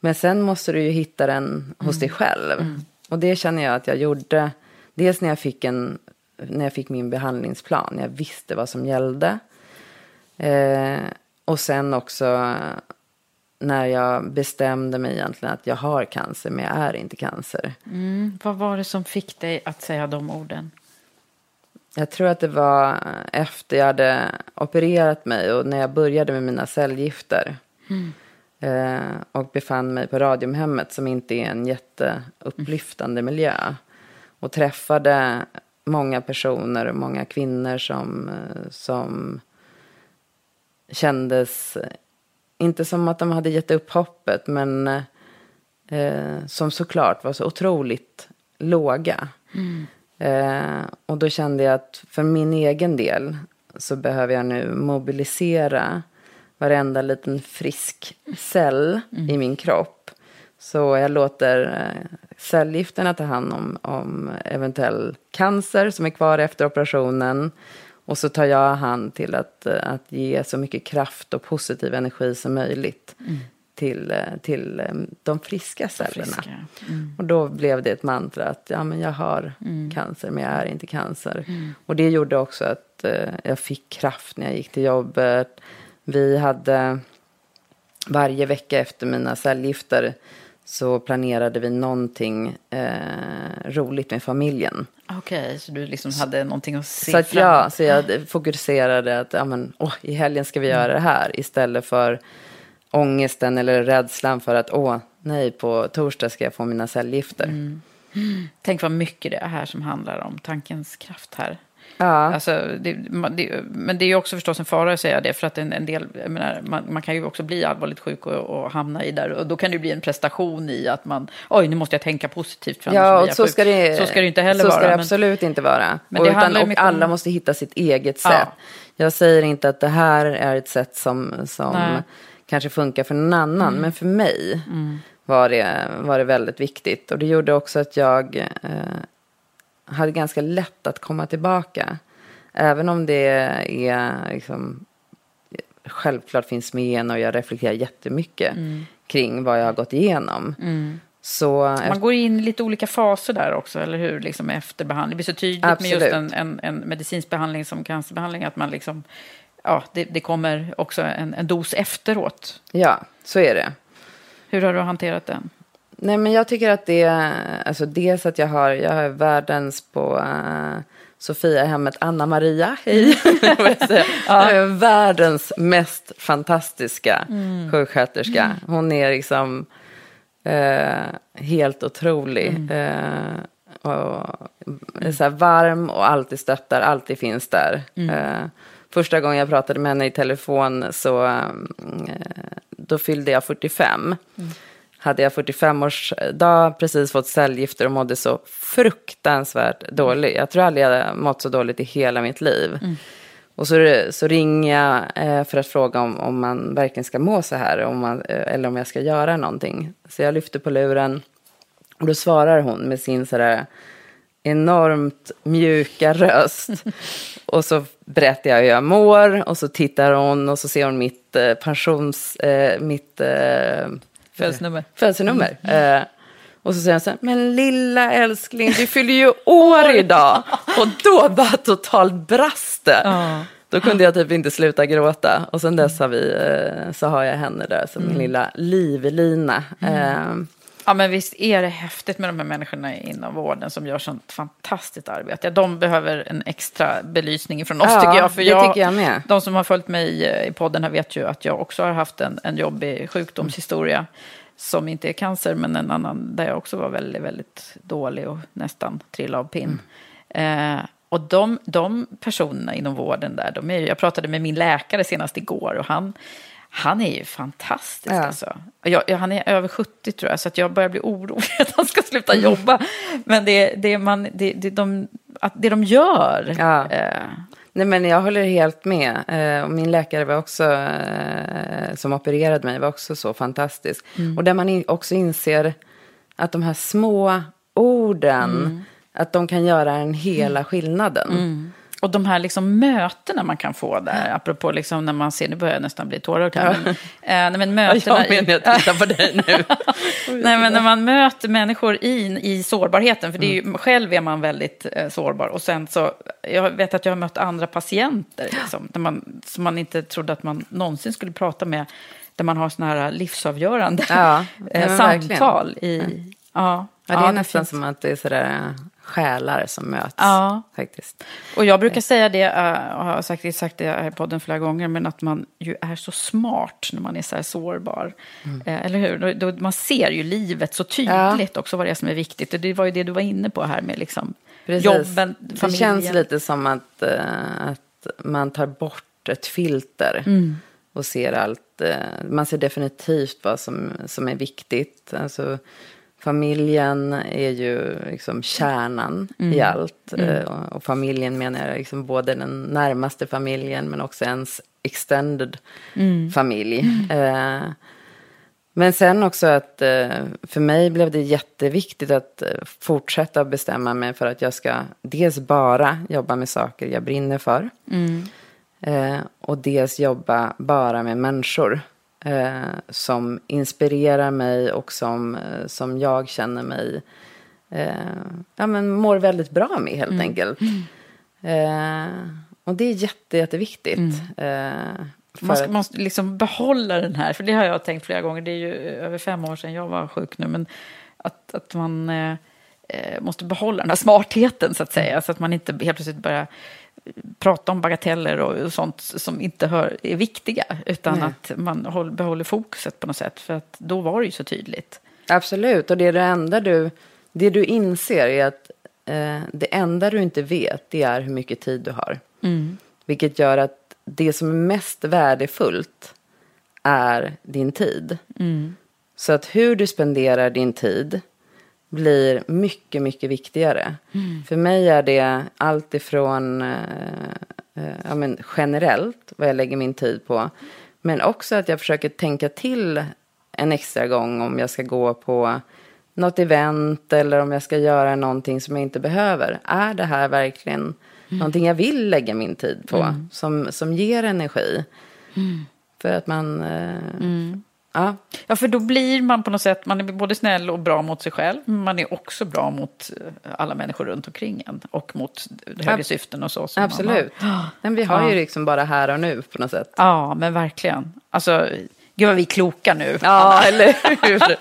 Men sen måste du ju hitta den hos dig själv. Och det känner jag att jag gjorde. Dels när jag fick, en, när jag fick min behandlingsplan. Jag visste vad som gällde. Eh, och sen också när jag bestämde mig egentligen att jag har cancer men jag är inte cancer. Vad var det som fick dig att säga de orden? Jag tror att det var efter jag hade opererat mig och när jag började med mina cellgifter. Eh, och befann mig på Radiumhemmet som inte är en jätteupplyftande miljö. Och träffade många personer och många kvinnor som, eh, som kändes inte som att de hade gett upp hoppet, men eh, som såklart var så otroligt låga. Mm. Eh, och då kände jag att för min egen del så behöver jag nu mobilisera varenda liten frisk cell mm. i min kropp. Så jag låter eh, cellgifterna ta hand om, om eventuell cancer som är kvar efter operationen. Och så tar jag hand till att, eh, att ge så mycket kraft och positiv energi som möjligt mm. till, eh, till de friska cellerna. Friska. Mm. Och då blev det ett mantra att ja, men jag har mm. cancer men jag är inte cancer. Mm. Och det gjorde också att jag fick kraft när jag gick till jobbet. Vi hade varje vecka efter mina cellgifter så planerade vi någonting eh, roligt med familjen. Okej, okay, så du liksom hade någonting att se så att, fram Ja, så jag fokuserade att ja, men, åh, i helgen ska vi göra det här istället för ångesten eller rädslan för att åh, nej, på torsdag ska jag få mina cellgifter. Mm. Tänk vad mycket det är här som handlar om tankens kraft här. Ja. Alltså, det, det, men det är också förstås en fara att säga det, för att en, en del, menar, man, man, kan ju också bli allvarligt sjuk och, och, hamna i där, och då kan det bli en prestation i att man, oj, nu måste jag tänka positivt för Ja, och så ska, det, så ska det inte heller så vara. Så ska det absolut men, inte vara. Men och, utan, och alla måste hitta sitt eget sätt. Ja. Jag säger inte att det här är ett sätt som, som kanske funkar för någon annan, mm. men för mig mm. var, det, var det väldigt viktigt. Och det gjorde också att jag eh, hade ganska lätt att komma tillbaka. Även om det är liksom, självklart finns med och jag reflekterar jättemycket mm. kring vad jag har gått igenom. Mm. Så, Man går in i lite olika faser där också, eller hur? Liksom efter behandling. Det blir så tydligt Absolut. med just en, en, en, medicinsk behandling som cancerbehandling att man liksom, ja, det, det kommer också en, en dos efteråt. Ja, så är det. Hur har du hanterat den? Nej, men jag tycker att det, alltså dels att jag har, jag har världens på uh, Sofia hemmet Anna Maria, hej. ja. Världens mest fantastiska mm. sjuksköterska. Mm. Hon är liksom uh, helt otrolig. Mm. Uh, och är så varm och alltid stöttar, alltid finns där. Mm. första gången jag pratade med henne i telefon så då fyllde jag 45 hade jag 45-årsdag, precis fått cellgifter och mådde så fruktansvärt dåligt. Jag tror aldrig jag hade mått så dåligt i hela mitt liv. Mm. Och så, så ringer jag eh, för att fråga om, om man verkligen ska må så här, om man, eh, eller om jag ska göra någonting. Så jag lyfter på luren och då svarar hon med sin sådär enormt mjuka röst. och så berättar jag hur jag mår och så tittar hon och så ser hon mitt eh, pensions... Mitt... Eh, Födelsenummer. Födelsenummer. Mm. Eh, och så säger han så här, men lilla älskling, du fyller ju år idag. Och då bara totalt brast det. Ja. Då kunde jag typ inte sluta gråta. Och sen dess har vi, eh, så har jag henne där som mm. min lilla livlina. Mm. Eh, Ja, men visst är det häftigt med de här människorna inom vården som gör sånt fantastiskt arbete. De behöver en extra belysning från oss, ja, tycker jag. För jag, tycker jag med. De som har följt mig i podden här vet ju att jag också har haft en, en jobbig sjukdomshistoria. Som inte är cancer, men en annan där jag också var väldigt, väldigt dålig och nästan trillade av pinn. Mm. Eh, och de, de personerna inom vården där, de är jag pratade med min läkare senast igår och han han är ju fantastisk. Ja. Alltså. Jag, han är över 70 tror jag, så att jag börjar bli orolig att han ska sluta mm. jobba. Men det, det, man, det, det, de, att det de gör. Ja. Eh. Nej, men jag håller helt med. Eh, och min läkare var också, eh, som opererade mig var också så fantastisk. Mm. Och där man in, också inser att de här små orden, mm. att de kan göra en hela mm. skillnaden. Mm. Och de här liksom mötena man kan få där, apropå liksom när man ser, nu börjar jag nästan bli tårögd här. Men, eh, nej, men mötena, jag menar, jag tittar på dig nu. nej, men när man möter människor i, i sårbarheten, för det är ju, mm. själv är man väldigt eh, sårbar. Och sen så, jag vet att jag har mött andra patienter, liksom, där man, som man inte trodde att man någonsin skulle prata med, där man har sådana här livsavgörande ja, eh, samtal. I, ja. Ja, det är ja, nästan det som att det är sådär själar som möts. Ja. Faktiskt. Och jag brukar säga det, eh, och har sagt, sagt det här i podden flera gånger, men att man ju är så smart när man är så här sårbar. Mm. Eh, eller hur? man ser ju livet så tydligt ja. också vad det är som är viktigt. Och det var ju det du var inne på här med liksom jobben, familjen. Det känns lite som att, uh, att man tar bort ett filter. Mm. och ser allt. Eh, man ser definitivt vad som, som är viktigt. Alltså, familjen är ju liksom kärnan mm. i allt. Mm. Eh, och, och, familjen menar jag liksom både den närmaste familjen men också ens extended mm. familj. Eh, men sen också att eh, för mig blev det jätteviktigt att eh, fortsätta bestämma mig för att jag ska dels bara jobba med saker jag brinner för. Mm. Eh, och dels jobba bara med människor eh, som inspirerar mig och som, eh, som jag känner mig, eh, ja men mår väldigt bra med helt mm. enkelt. Mm. och det är jätte, jätteviktigt. Mm. Man ska, måste liksom behålla den här, för det har jag tänkt flera gånger. Det är ju över fem år sedan jag var sjuk nu. Men att, att man eh, måste behålla den här smartheten så att säga. Så att man inte helt plötsligt börjar prata om bagateller och, sånt som inte hör, är viktiga. Utan Nej. att man håll, behåller fokuset på något sätt. För att då var det ju så tydligt. Absolut, och det är det enda du, det du inser är att eh, det enda du inte vet det är hur mycket tid du har. Mm. Vilket gör att det som är mest värdefullt är din tid. Mm. Så att hur du spenderar din tid blir mycket, mycket viktigare. Mm. För mig är det allt ifrån eh, eh, ja, men generellt vad jag lägger min tid på. Men också att jag försöker tänka till en extra gång om jag ska gå på något event eller om jag ska göra någonting som jag inte behöver. Är det här verkligen mm. någonting jag vill lägga min tid på mm. som, som ger energi? Mm. För att man... Eh, mm. Ja. ja, för då blir man på något sätt, man är både snäll och bra mot sig själv, men man är också bra mot eh, alla människor runt omkring en och mot högre Ab syften och så. Absolut. Men vi har ja. ju liksom bara här och nu på något sätt. Ja, men verkligen. Alltså, Gud vad vi är kloka nu. Ja, eller hur?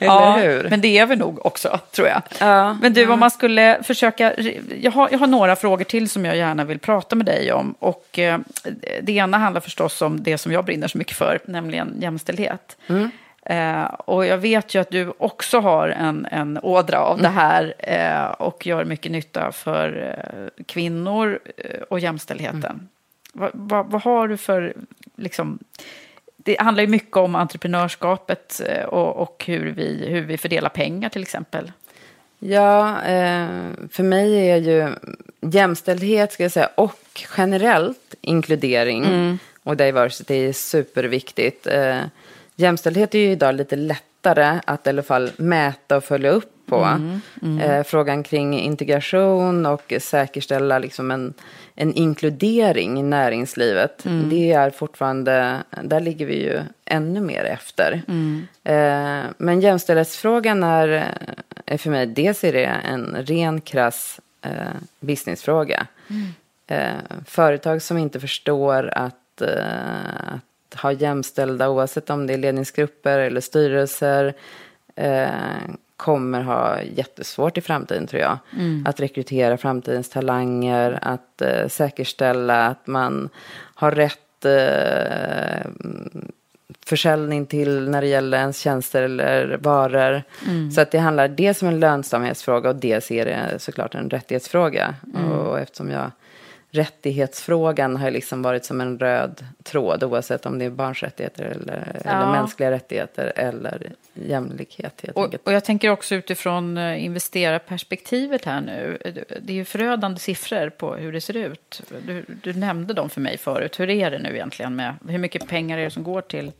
ja, hur? Men det är vi nog också, tror jag. Ja, men du, ja. om man skulle försöka... Jag har, jag har några frågor till som jag gärna vill prata med dig om. Och eh, det ena handlar förstås om det som jag brinner så mycket för, nämligen jämställdhet. Mm. Eh, och jag vet ju att du också har en, en ådra av mm. det här eh, och gör mycket nytta för eh, kvinnor eh, och jämställdheten. Mm. Vad va, va har du för liksom, det handlar ju mycket om entreprenörskapet eh, och, och hur, vi, hur vi fördelar pengar till exempel. Ja, eh, för mig är ju jämställdhet ska jag säga, och generellt inkludering mm. och diversity är superviktigt. Eh, jämställdhet är ju idag lite lättare att i alla fall mäta och följa upp på. Mm. Mm. Frågan kring integration och säkerställa liksom en en inkludering i näringslivet. Mm. Det är fortfarande, där ligger vi ju ännu mer efter. Mm. Eh, men jämställdhetsfrågan är, är för mig, dels är det en ren krass eh, businessfråga. Mm. Eh, företag som inte förstår att, eh, att ha jämställda, oavsett om det är ledningsgrupper eller styrelser, eh, kommer ha jättesvårt i framtiden tror jag. Mm. Att rekrytera framtidens talanger, att eh, säkerställa att man har rätt eh, försäljning till när det gäller ens tjänster eller varor. Mm. Så att det handlar dels om en lönsamhetsfråga och dels är det såklart en rättighetsfråga. Mm. Och eftersom jag rättighetsfrågan har liksom varit som en röd tråd oavsett om det är barns rättigheter eller, ja. eller mänskliga rättigheter eller jämlikhet. Och, och jag tänker också utifrån eh, investerarperspektivet här nu. Det är ju förödande siffror på hur det ser ut. Du, du nämnde dem för mig förut. Hur är det nu egentligen med hur mycket pengar är det som går till,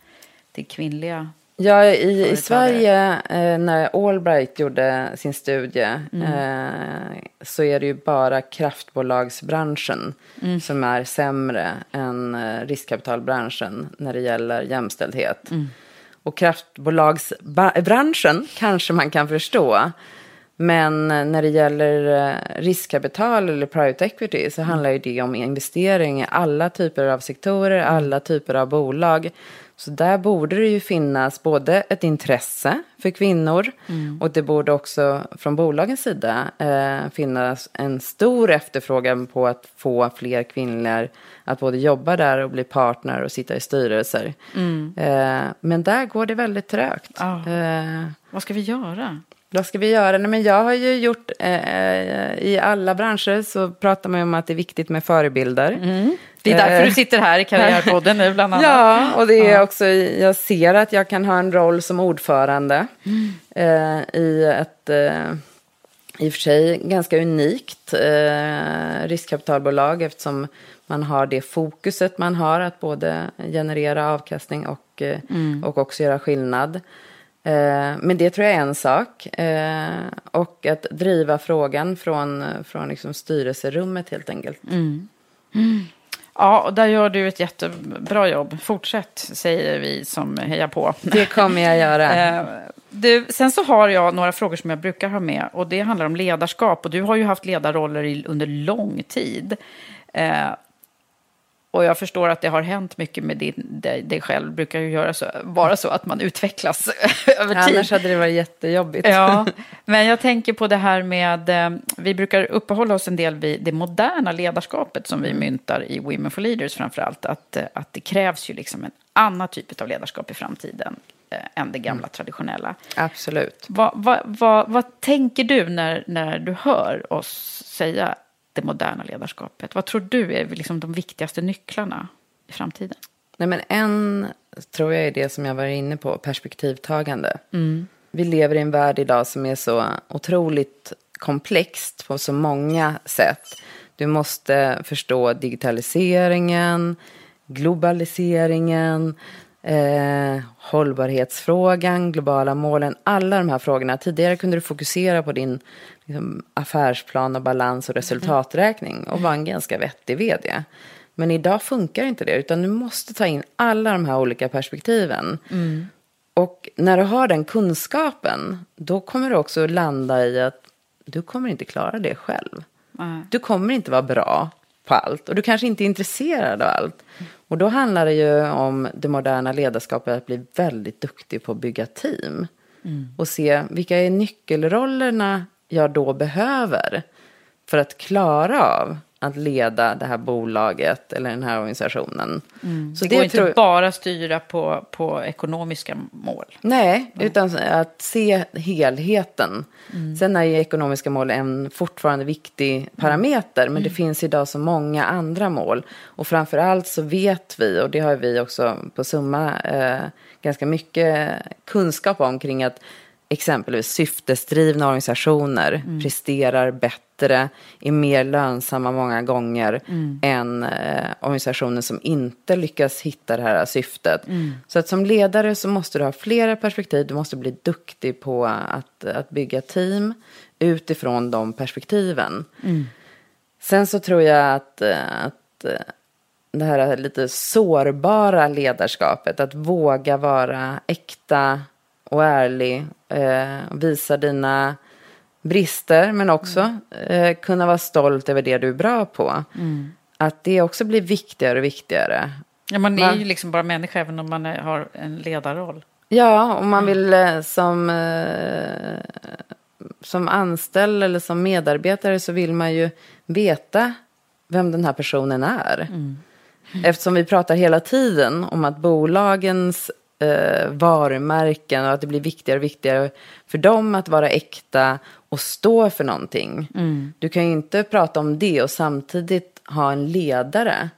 till kvinnliga Ja, i, i Sverige eh, när Allbright gjorde sin studie mm. eh, så är det ju bara kraftbolagsbranschen mm. som är sämre än eh, riskkapitalbranschen när det gäller jämställdhet. Mm. Och kraftbolagsbranschen kanske man kan förstå. Men när det gäller eh, riskkapital eller private equity så handlar ju det om investering i alla typer av sektorer, alla typer av bolag. Så där borde det ju finnas både ett intresse för kvinnor mm. och det borde också från bolagens sida eh, finnas en stor efterfrågan på att få fler kvinnor att både jobba där och bli partner och sitta i styrelser. Mm. Eh, men där går det väldigt trögt. Oh. Eh, Vad ska vi göra? Vad ska vi göra? Nej, men jag har ju gjort, eh, i alla branscher så pratar man ju om att det är viktigt med förebilder. Mm. Det är därför du Eh, sitter här i Karriärpodden nu bland annat. Ja, och det är också, jag ser att jag kan ha en roll som ordförande eh, i ett eh, i och för sig ganska unikt eh, riskkapitalbolag eftersom man har det fokuset man har att både generera avkastning och, eh, och också göra skillnad. Eh, men det tror jag är en sak. Eh, och att driva frågan från, från liksom styrelserummet helt enkelt. Ja, och där gör du ett jättebra jobb. Fortsätt, säger vi som hejar på. Det kommer jag göra. Eh, Du, sen så har jag några frågor som jag brukar ha med. Och det handlar om ledarskap. Och du har ju haft ledarroller i, under lång tid. Och jag förstår att det har hänt mycket med din, dig, dig själv. Brukar ju göra så, vara så att man utvecklas över tid. Annars hade det varit jättejobbigt. Ja, men jag tänker på det här med, eh, vi brukar uppehålla oss en del vid det moderna ledarskapet som vi myntar i Women for Leaders framför allt. Att, eh, att det krävs ju liksom en annan typ av ledarskap i framtiden eh, än det gamla traditionella. Absolut. Vad, vad, vad, vad tänker du när, när du hör oss säga det moderna ledarskapet? Vad tror du är liksom de viktigaste nycklarna i framtiden? Nej, men en tror jag är det som jag var inne på, perspektivtagande. Vi lever i en värld idag som är så otroligt komplext på så många sätt. Du måste förstå digitaliseringen, globaliseringen, eh, hållbarhetsfrågan, globala målen, alla de här frågorna. Tidigare kunde du fokusera på din liksom, affärsplan och balans och resultaträkning och vara en ganska vettig vd. Men idag funkar inte det, utan du måste ta in alla de här olika perspektiven. Och när du har den kunskapen, då kommer du också landa i att du kommer inte klara det själv. Du kommer inte vara bra på allt och du kanske inte är intresserad av allt. Och då handlar det ju om det moderna ledarskapet att bli väldigt duktig på att bygga team. Och se vilka är nyckelrollerna jag då behöver för att klara av att leda det här bolaget eller den här organisationen. Så Det går inte tror- bara styra på, på ekonomiska mål. Nej, utan att se helheten. Sen är ju ekonomiska mål en fortfarande viktig parameter, men det finns idag så många andra mål. Och framför allt så vet vi, och det har vi också på Summa eh, ganska mycket kunskap om kring att exempelvis syftesdrivna organisationer presterar bättre, är mer lönsamma många gånger än eh, organisationer som inte lyckas hitta det här syftet. Så att som ledare så måste du ha flera perspektiv, du måste bli duktig på att, att bygga team utifrån de perspektiven. Sen så tror jag att, eh, att eh, det här lite sårbara ledarskapet, att våga vara äkta och ärlig, eh, visa dina brister men också eh, kunna vara stolt över det du är bra på. Att det också blir viktigare och viktigare. Ja, man är ju liksom bara människa även om man är, har en ledarroll. Ja, om man vill eh, som, eh, som anställd eller som medarbetare så vill man ju veta vem den här personen är. Eftersom vi pratar hela tiden om att bolagens eh, varumärken och att det blir viktigare och viktigare för dem att vara äkta och stå för någonting. Du kan ju inte prata om det och samtidigt ha en ledare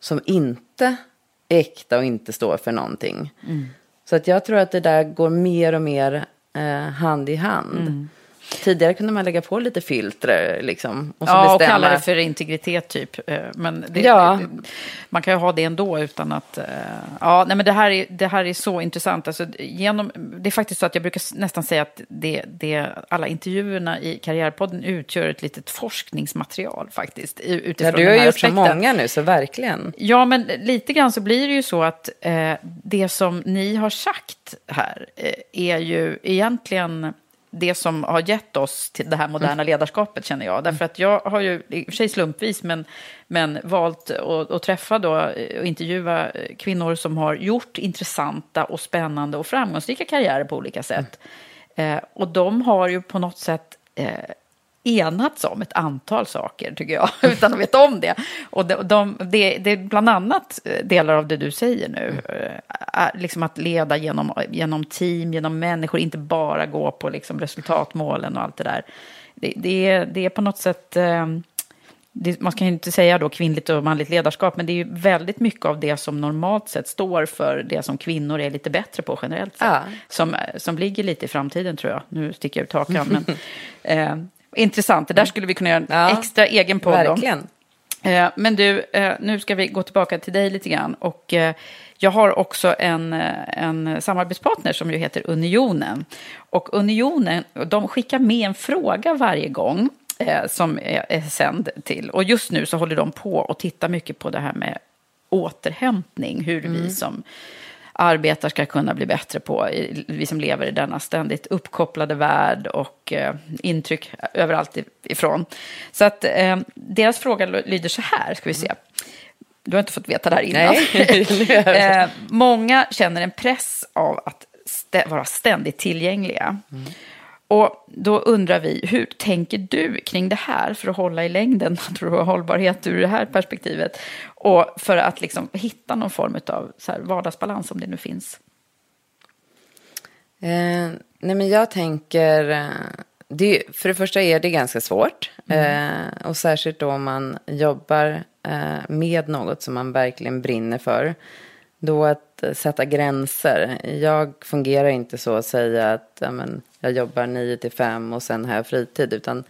som inte är äkta och inte står för någonting. Så att jag tror att det där går mer och mer eh, hand i hand. Tidigare kunde man lägga på lite filter liksom. Och så Ja, och bestämma. kalla det för integritet typ. Eh, Men det, Ja. man kan ju ha det ändå utan att... eh, Ja, nej men det här är, det här är så intressant. Alltså, genom, det är faktiskt så att jag brukar nästan säga att det, det, alla intervjuerna i Karriärpodden utgör ett litet forskningsmaterial faktiskt. Utifrån Ja, du har gjort så aspekten. många nu, så verkligen. Ja, men lite grann så blir det ju så att eh, det som ni har sagt här eh, är ju egentligen det som har gett oss till det här moderna ledarskapet, känner jag. Därför att jag har ju, i och för sig slumpvis, men, men valt att, att träffa då, och intervjua eh, kvinnor som har gjort intressanta och spännande och framgångsrika karriärer på olika sätt. Eh, och de har ju på något sätt eh, enats om ett antal saker, tycker jag, utan att veta om det. Och de, de, det, det är bland annat eh, delar av det du säger nu. Mm. Liksom att leda genom, genom team, genom människor, inte bara gå på liksom resultatmålen och allt det där. Det, det, är, det är på något sätt... Eh, det, man kan ju inte säga då kvinnligt och manligt ledarskap, men det är ju väldigt mycket av det som normalt sett står för det som kvinnor är lite bättre på generellt sett. Ja. Som, som ligger lite i framtiden tror jag. Nu sticker jag ut hakan. men, eh, intressant, det där skulle vi kunna göra en ja, extra egen podd verkligen. om. Eh, men du, eh, nu ska vi gå tillbaka till dig lite grann. Och, eh, jag har också en, en samarbetspartner som ju heter Unionen. Och Unionen, de skickar med en fråga varje gång som är, sänd till. Och just nu så håller de på och tittar mycket på det här med återhämtning. Hur mm. vi som arbetar ska kunna bli bättre på. Vi som lever i denna ständigt uppkopplade värld och eh, intryck överallt ifrån. Så att eh, deras fråga lyder så här, ska vi se. Du har inte fått veta det här innan. Eh, många känner en press av att st vara ständigt tillgängliga. Mm. Och då undrar vi, hur tänker du kring det här för att hålla i längden, tror du, hållbarhet ur det här perspektivet? Och för att liksom hitta någon form av så här vardagsbalans, om det nu finns. Eh, nej men jag tänker, eh, det, för det första är det ganska svårt. Mm. Eh, och särskilt då om man jobbar eh, med något som man verkligen brinner för. Då att sätta gränser. Jag fungerar inte så att säga att ja, men, jag jobbar 9 till 5 och sen har jag fritid. Utan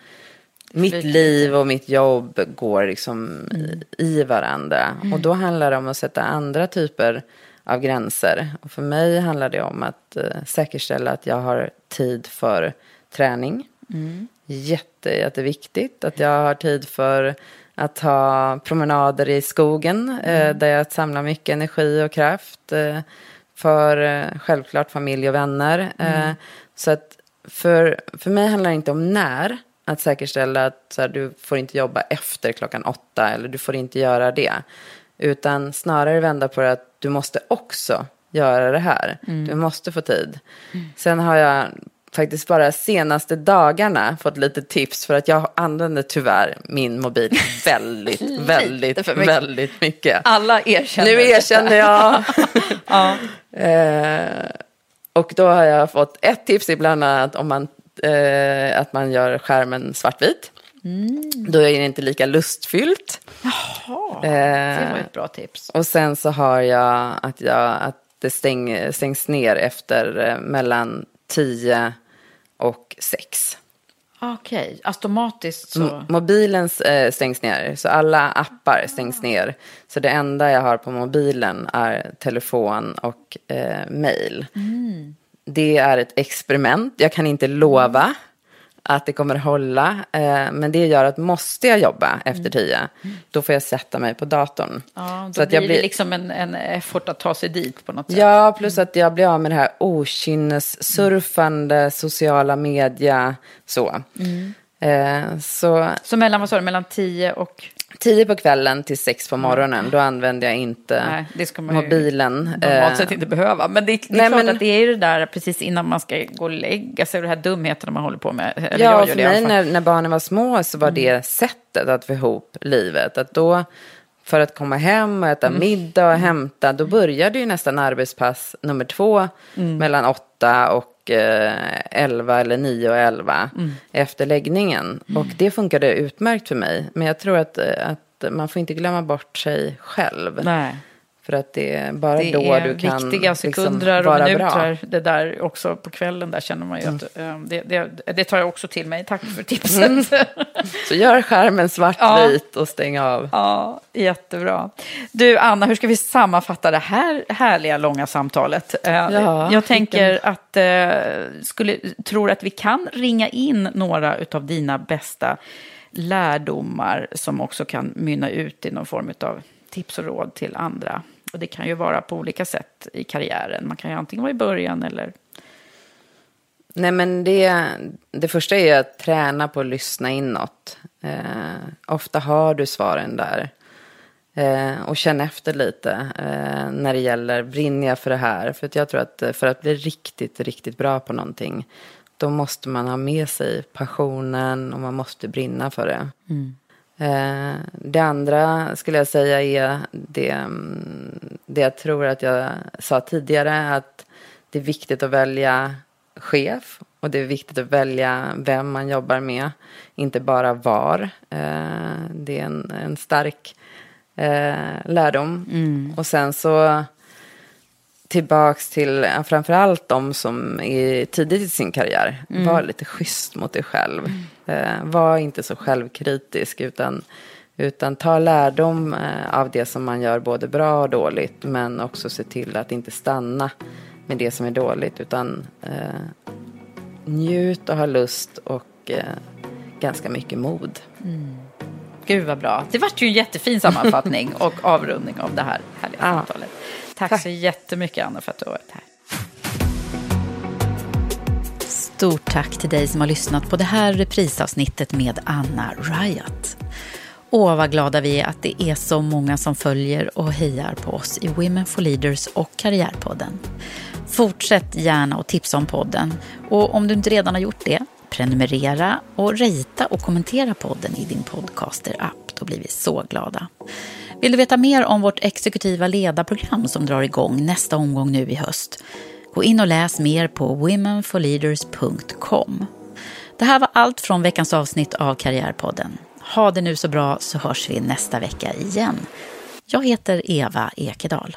mitt fritid. liv och mitt jobb går liksom mm. i, varandra. Mm. Och då handlar det om att sätta andra typer av gränser. Och för mig handlar det om att uh, säkerställa att jag har tid för träning. Mm. Jätte, jätteviktigt att jag har tid för att ha promenader i skogen eh, mm. där jag samlar mycket energi och kraft. Eh, för eh, självklart familj och vänner. Mm. Så att för, för mig handlar det inte om när. Att säkerställa att så här, du får inte jobba efter klockan åtta eller du får inte göra det. Utan snarare vända på det att du måste också göra det här. Mm. Du måste få tid. Mm. Sen har jag faktiskt bara senaste dagarna fått lite tips för att jag använder tyvärr min mobil väldigt, väldigt, väldigt mycket. Alla erkänner Nu erkänner jag. ja. eh, och då har jag fått ett tips ibland att om man, eh, att man gör skärmen svartvit. Mm. Då är det inte lika lustfyllt. Jaha, eh, det var ett bra tips. Och sen så har jag att, jag, att det stäng, stängs ner efter eh, mellan 10 och 6. Okej, okay. automatiskt så? M mobilen eh, stängs ner, så alla appar stängs ner. Så det enda jag har på mobilen är telefon och eh, mail. Mm. Det är ett experiment, jag kan inte lova att det kommer hålla. Eh, men det gör att måste jag jobba efter mm. tio, då får jag sätta mig på datorn. Ja, då så att blir jag blir det liksom en, en effort att ta sig dit på något sätt. Ja, plus att jag blir av med det här okynnessurfande, mm. sociala media, så. Mm. Eh, så. Så mellan, vad sa du, mellan tio och? Tio på kvällen till sex på morgonen, då använder jag inte Nej, det ska man mobilen. Normalt sett inte behöva. Men det, det är Nej, klart men... att det är ju det där precis innan man ska gå och lägga sig, och det här dumheterna man håller på med. Eller ja, för mig när, när barnen var små så var mm. det sättet att få ihop livet. Att då, för att komma hem och äta mm. middag och hämta, då började ju nästan arbetspass nummer två mm. mellan åtta och 11 eh, eller 9 och 11 mm. efter läggningen. Och det funkade utmärkt för mig. Men jag tror att, eh, att man får inte glömma bort sig själv. Nej. För att det är bara det då är du kan viktiga liksom sekunder liksom och minuter. Bra. Det där också på kvällen, där känner man ju mm. att um, det, det, det, tar jag också till mig. Tack för tipset. Mm. Så gör skärmen svartvit ja. och stäng av. Ja, jättebra. Du, Anna, hur ska vi sammanfatta det här härliga långa samtalet? Uh, ja, jag tänker att, uh, skulle, tror att vi kan ringa in några av dina bästa lärdomar som också kan mynna ut i någon form av tips och råd till andra. Och det kan ju vara på olika sätt i karriären. Man kan ju antingen vara i början eller... Nej, men det, det första är att träna på att lyssna inåt. Eh, ofta har du svaren där. Eh, och känn efter lite eh, när det gäller, brinner jag för det här? För att jag tror att för att bli riktigt, riktigt bra på någonting, då måste man ha med sig passionen och man måste brinna för det. Mm. Eh, det andra skulle jag säga är det, mm, det jag tror att jag sa tidigare, att det är viktigt att välja chef och det är viktigt att välja vem man jobbar med, inte bara var. Eh, det är en, en stark eh, lärdom. Mm. Och sen så tillbaks till framförallt de som är tidigt i sin karriär. Mm. Var lite schysst mot dig själv. Mm. Var inte så självkritisk utan, utan ta lärdom eh, av det som man gör både bra och dåligt. Men också se till att inte stanna med det som är dåligt utan eh, njut och ha lust och eh, ganska mycket mod. Mm. Gud vad bra. Det vart ju en jättefin sammanfattning och avrundning av det här härliga ja. samtalet. Tack, Tack så jättemycket Anna för att du har varit här. Stort tack till dig som har lyssnat på det här reprisavsnittet med Anna Riot. Åh, vad glada vi är att det är så många som följer och hejar på oss i Women for Leaders och Karriärpodden. Fortsätt gärna att tipsa om podden och om du inte redan har gjort det, prenumerera och rita och kommentera podden i din podcaster-app. Då blir vi så glada. Vill du veta mer om vårt exekutiva ledarprogram som drar igång nästa omgång nu i höst? Gå in och läs mer på womenforleaders.com. Det här var allt från veckans avsnitt av Karriärpodden. Ha det nu så bra så hörs vi nästa vecka igen. Jag heter Eva Ekedal.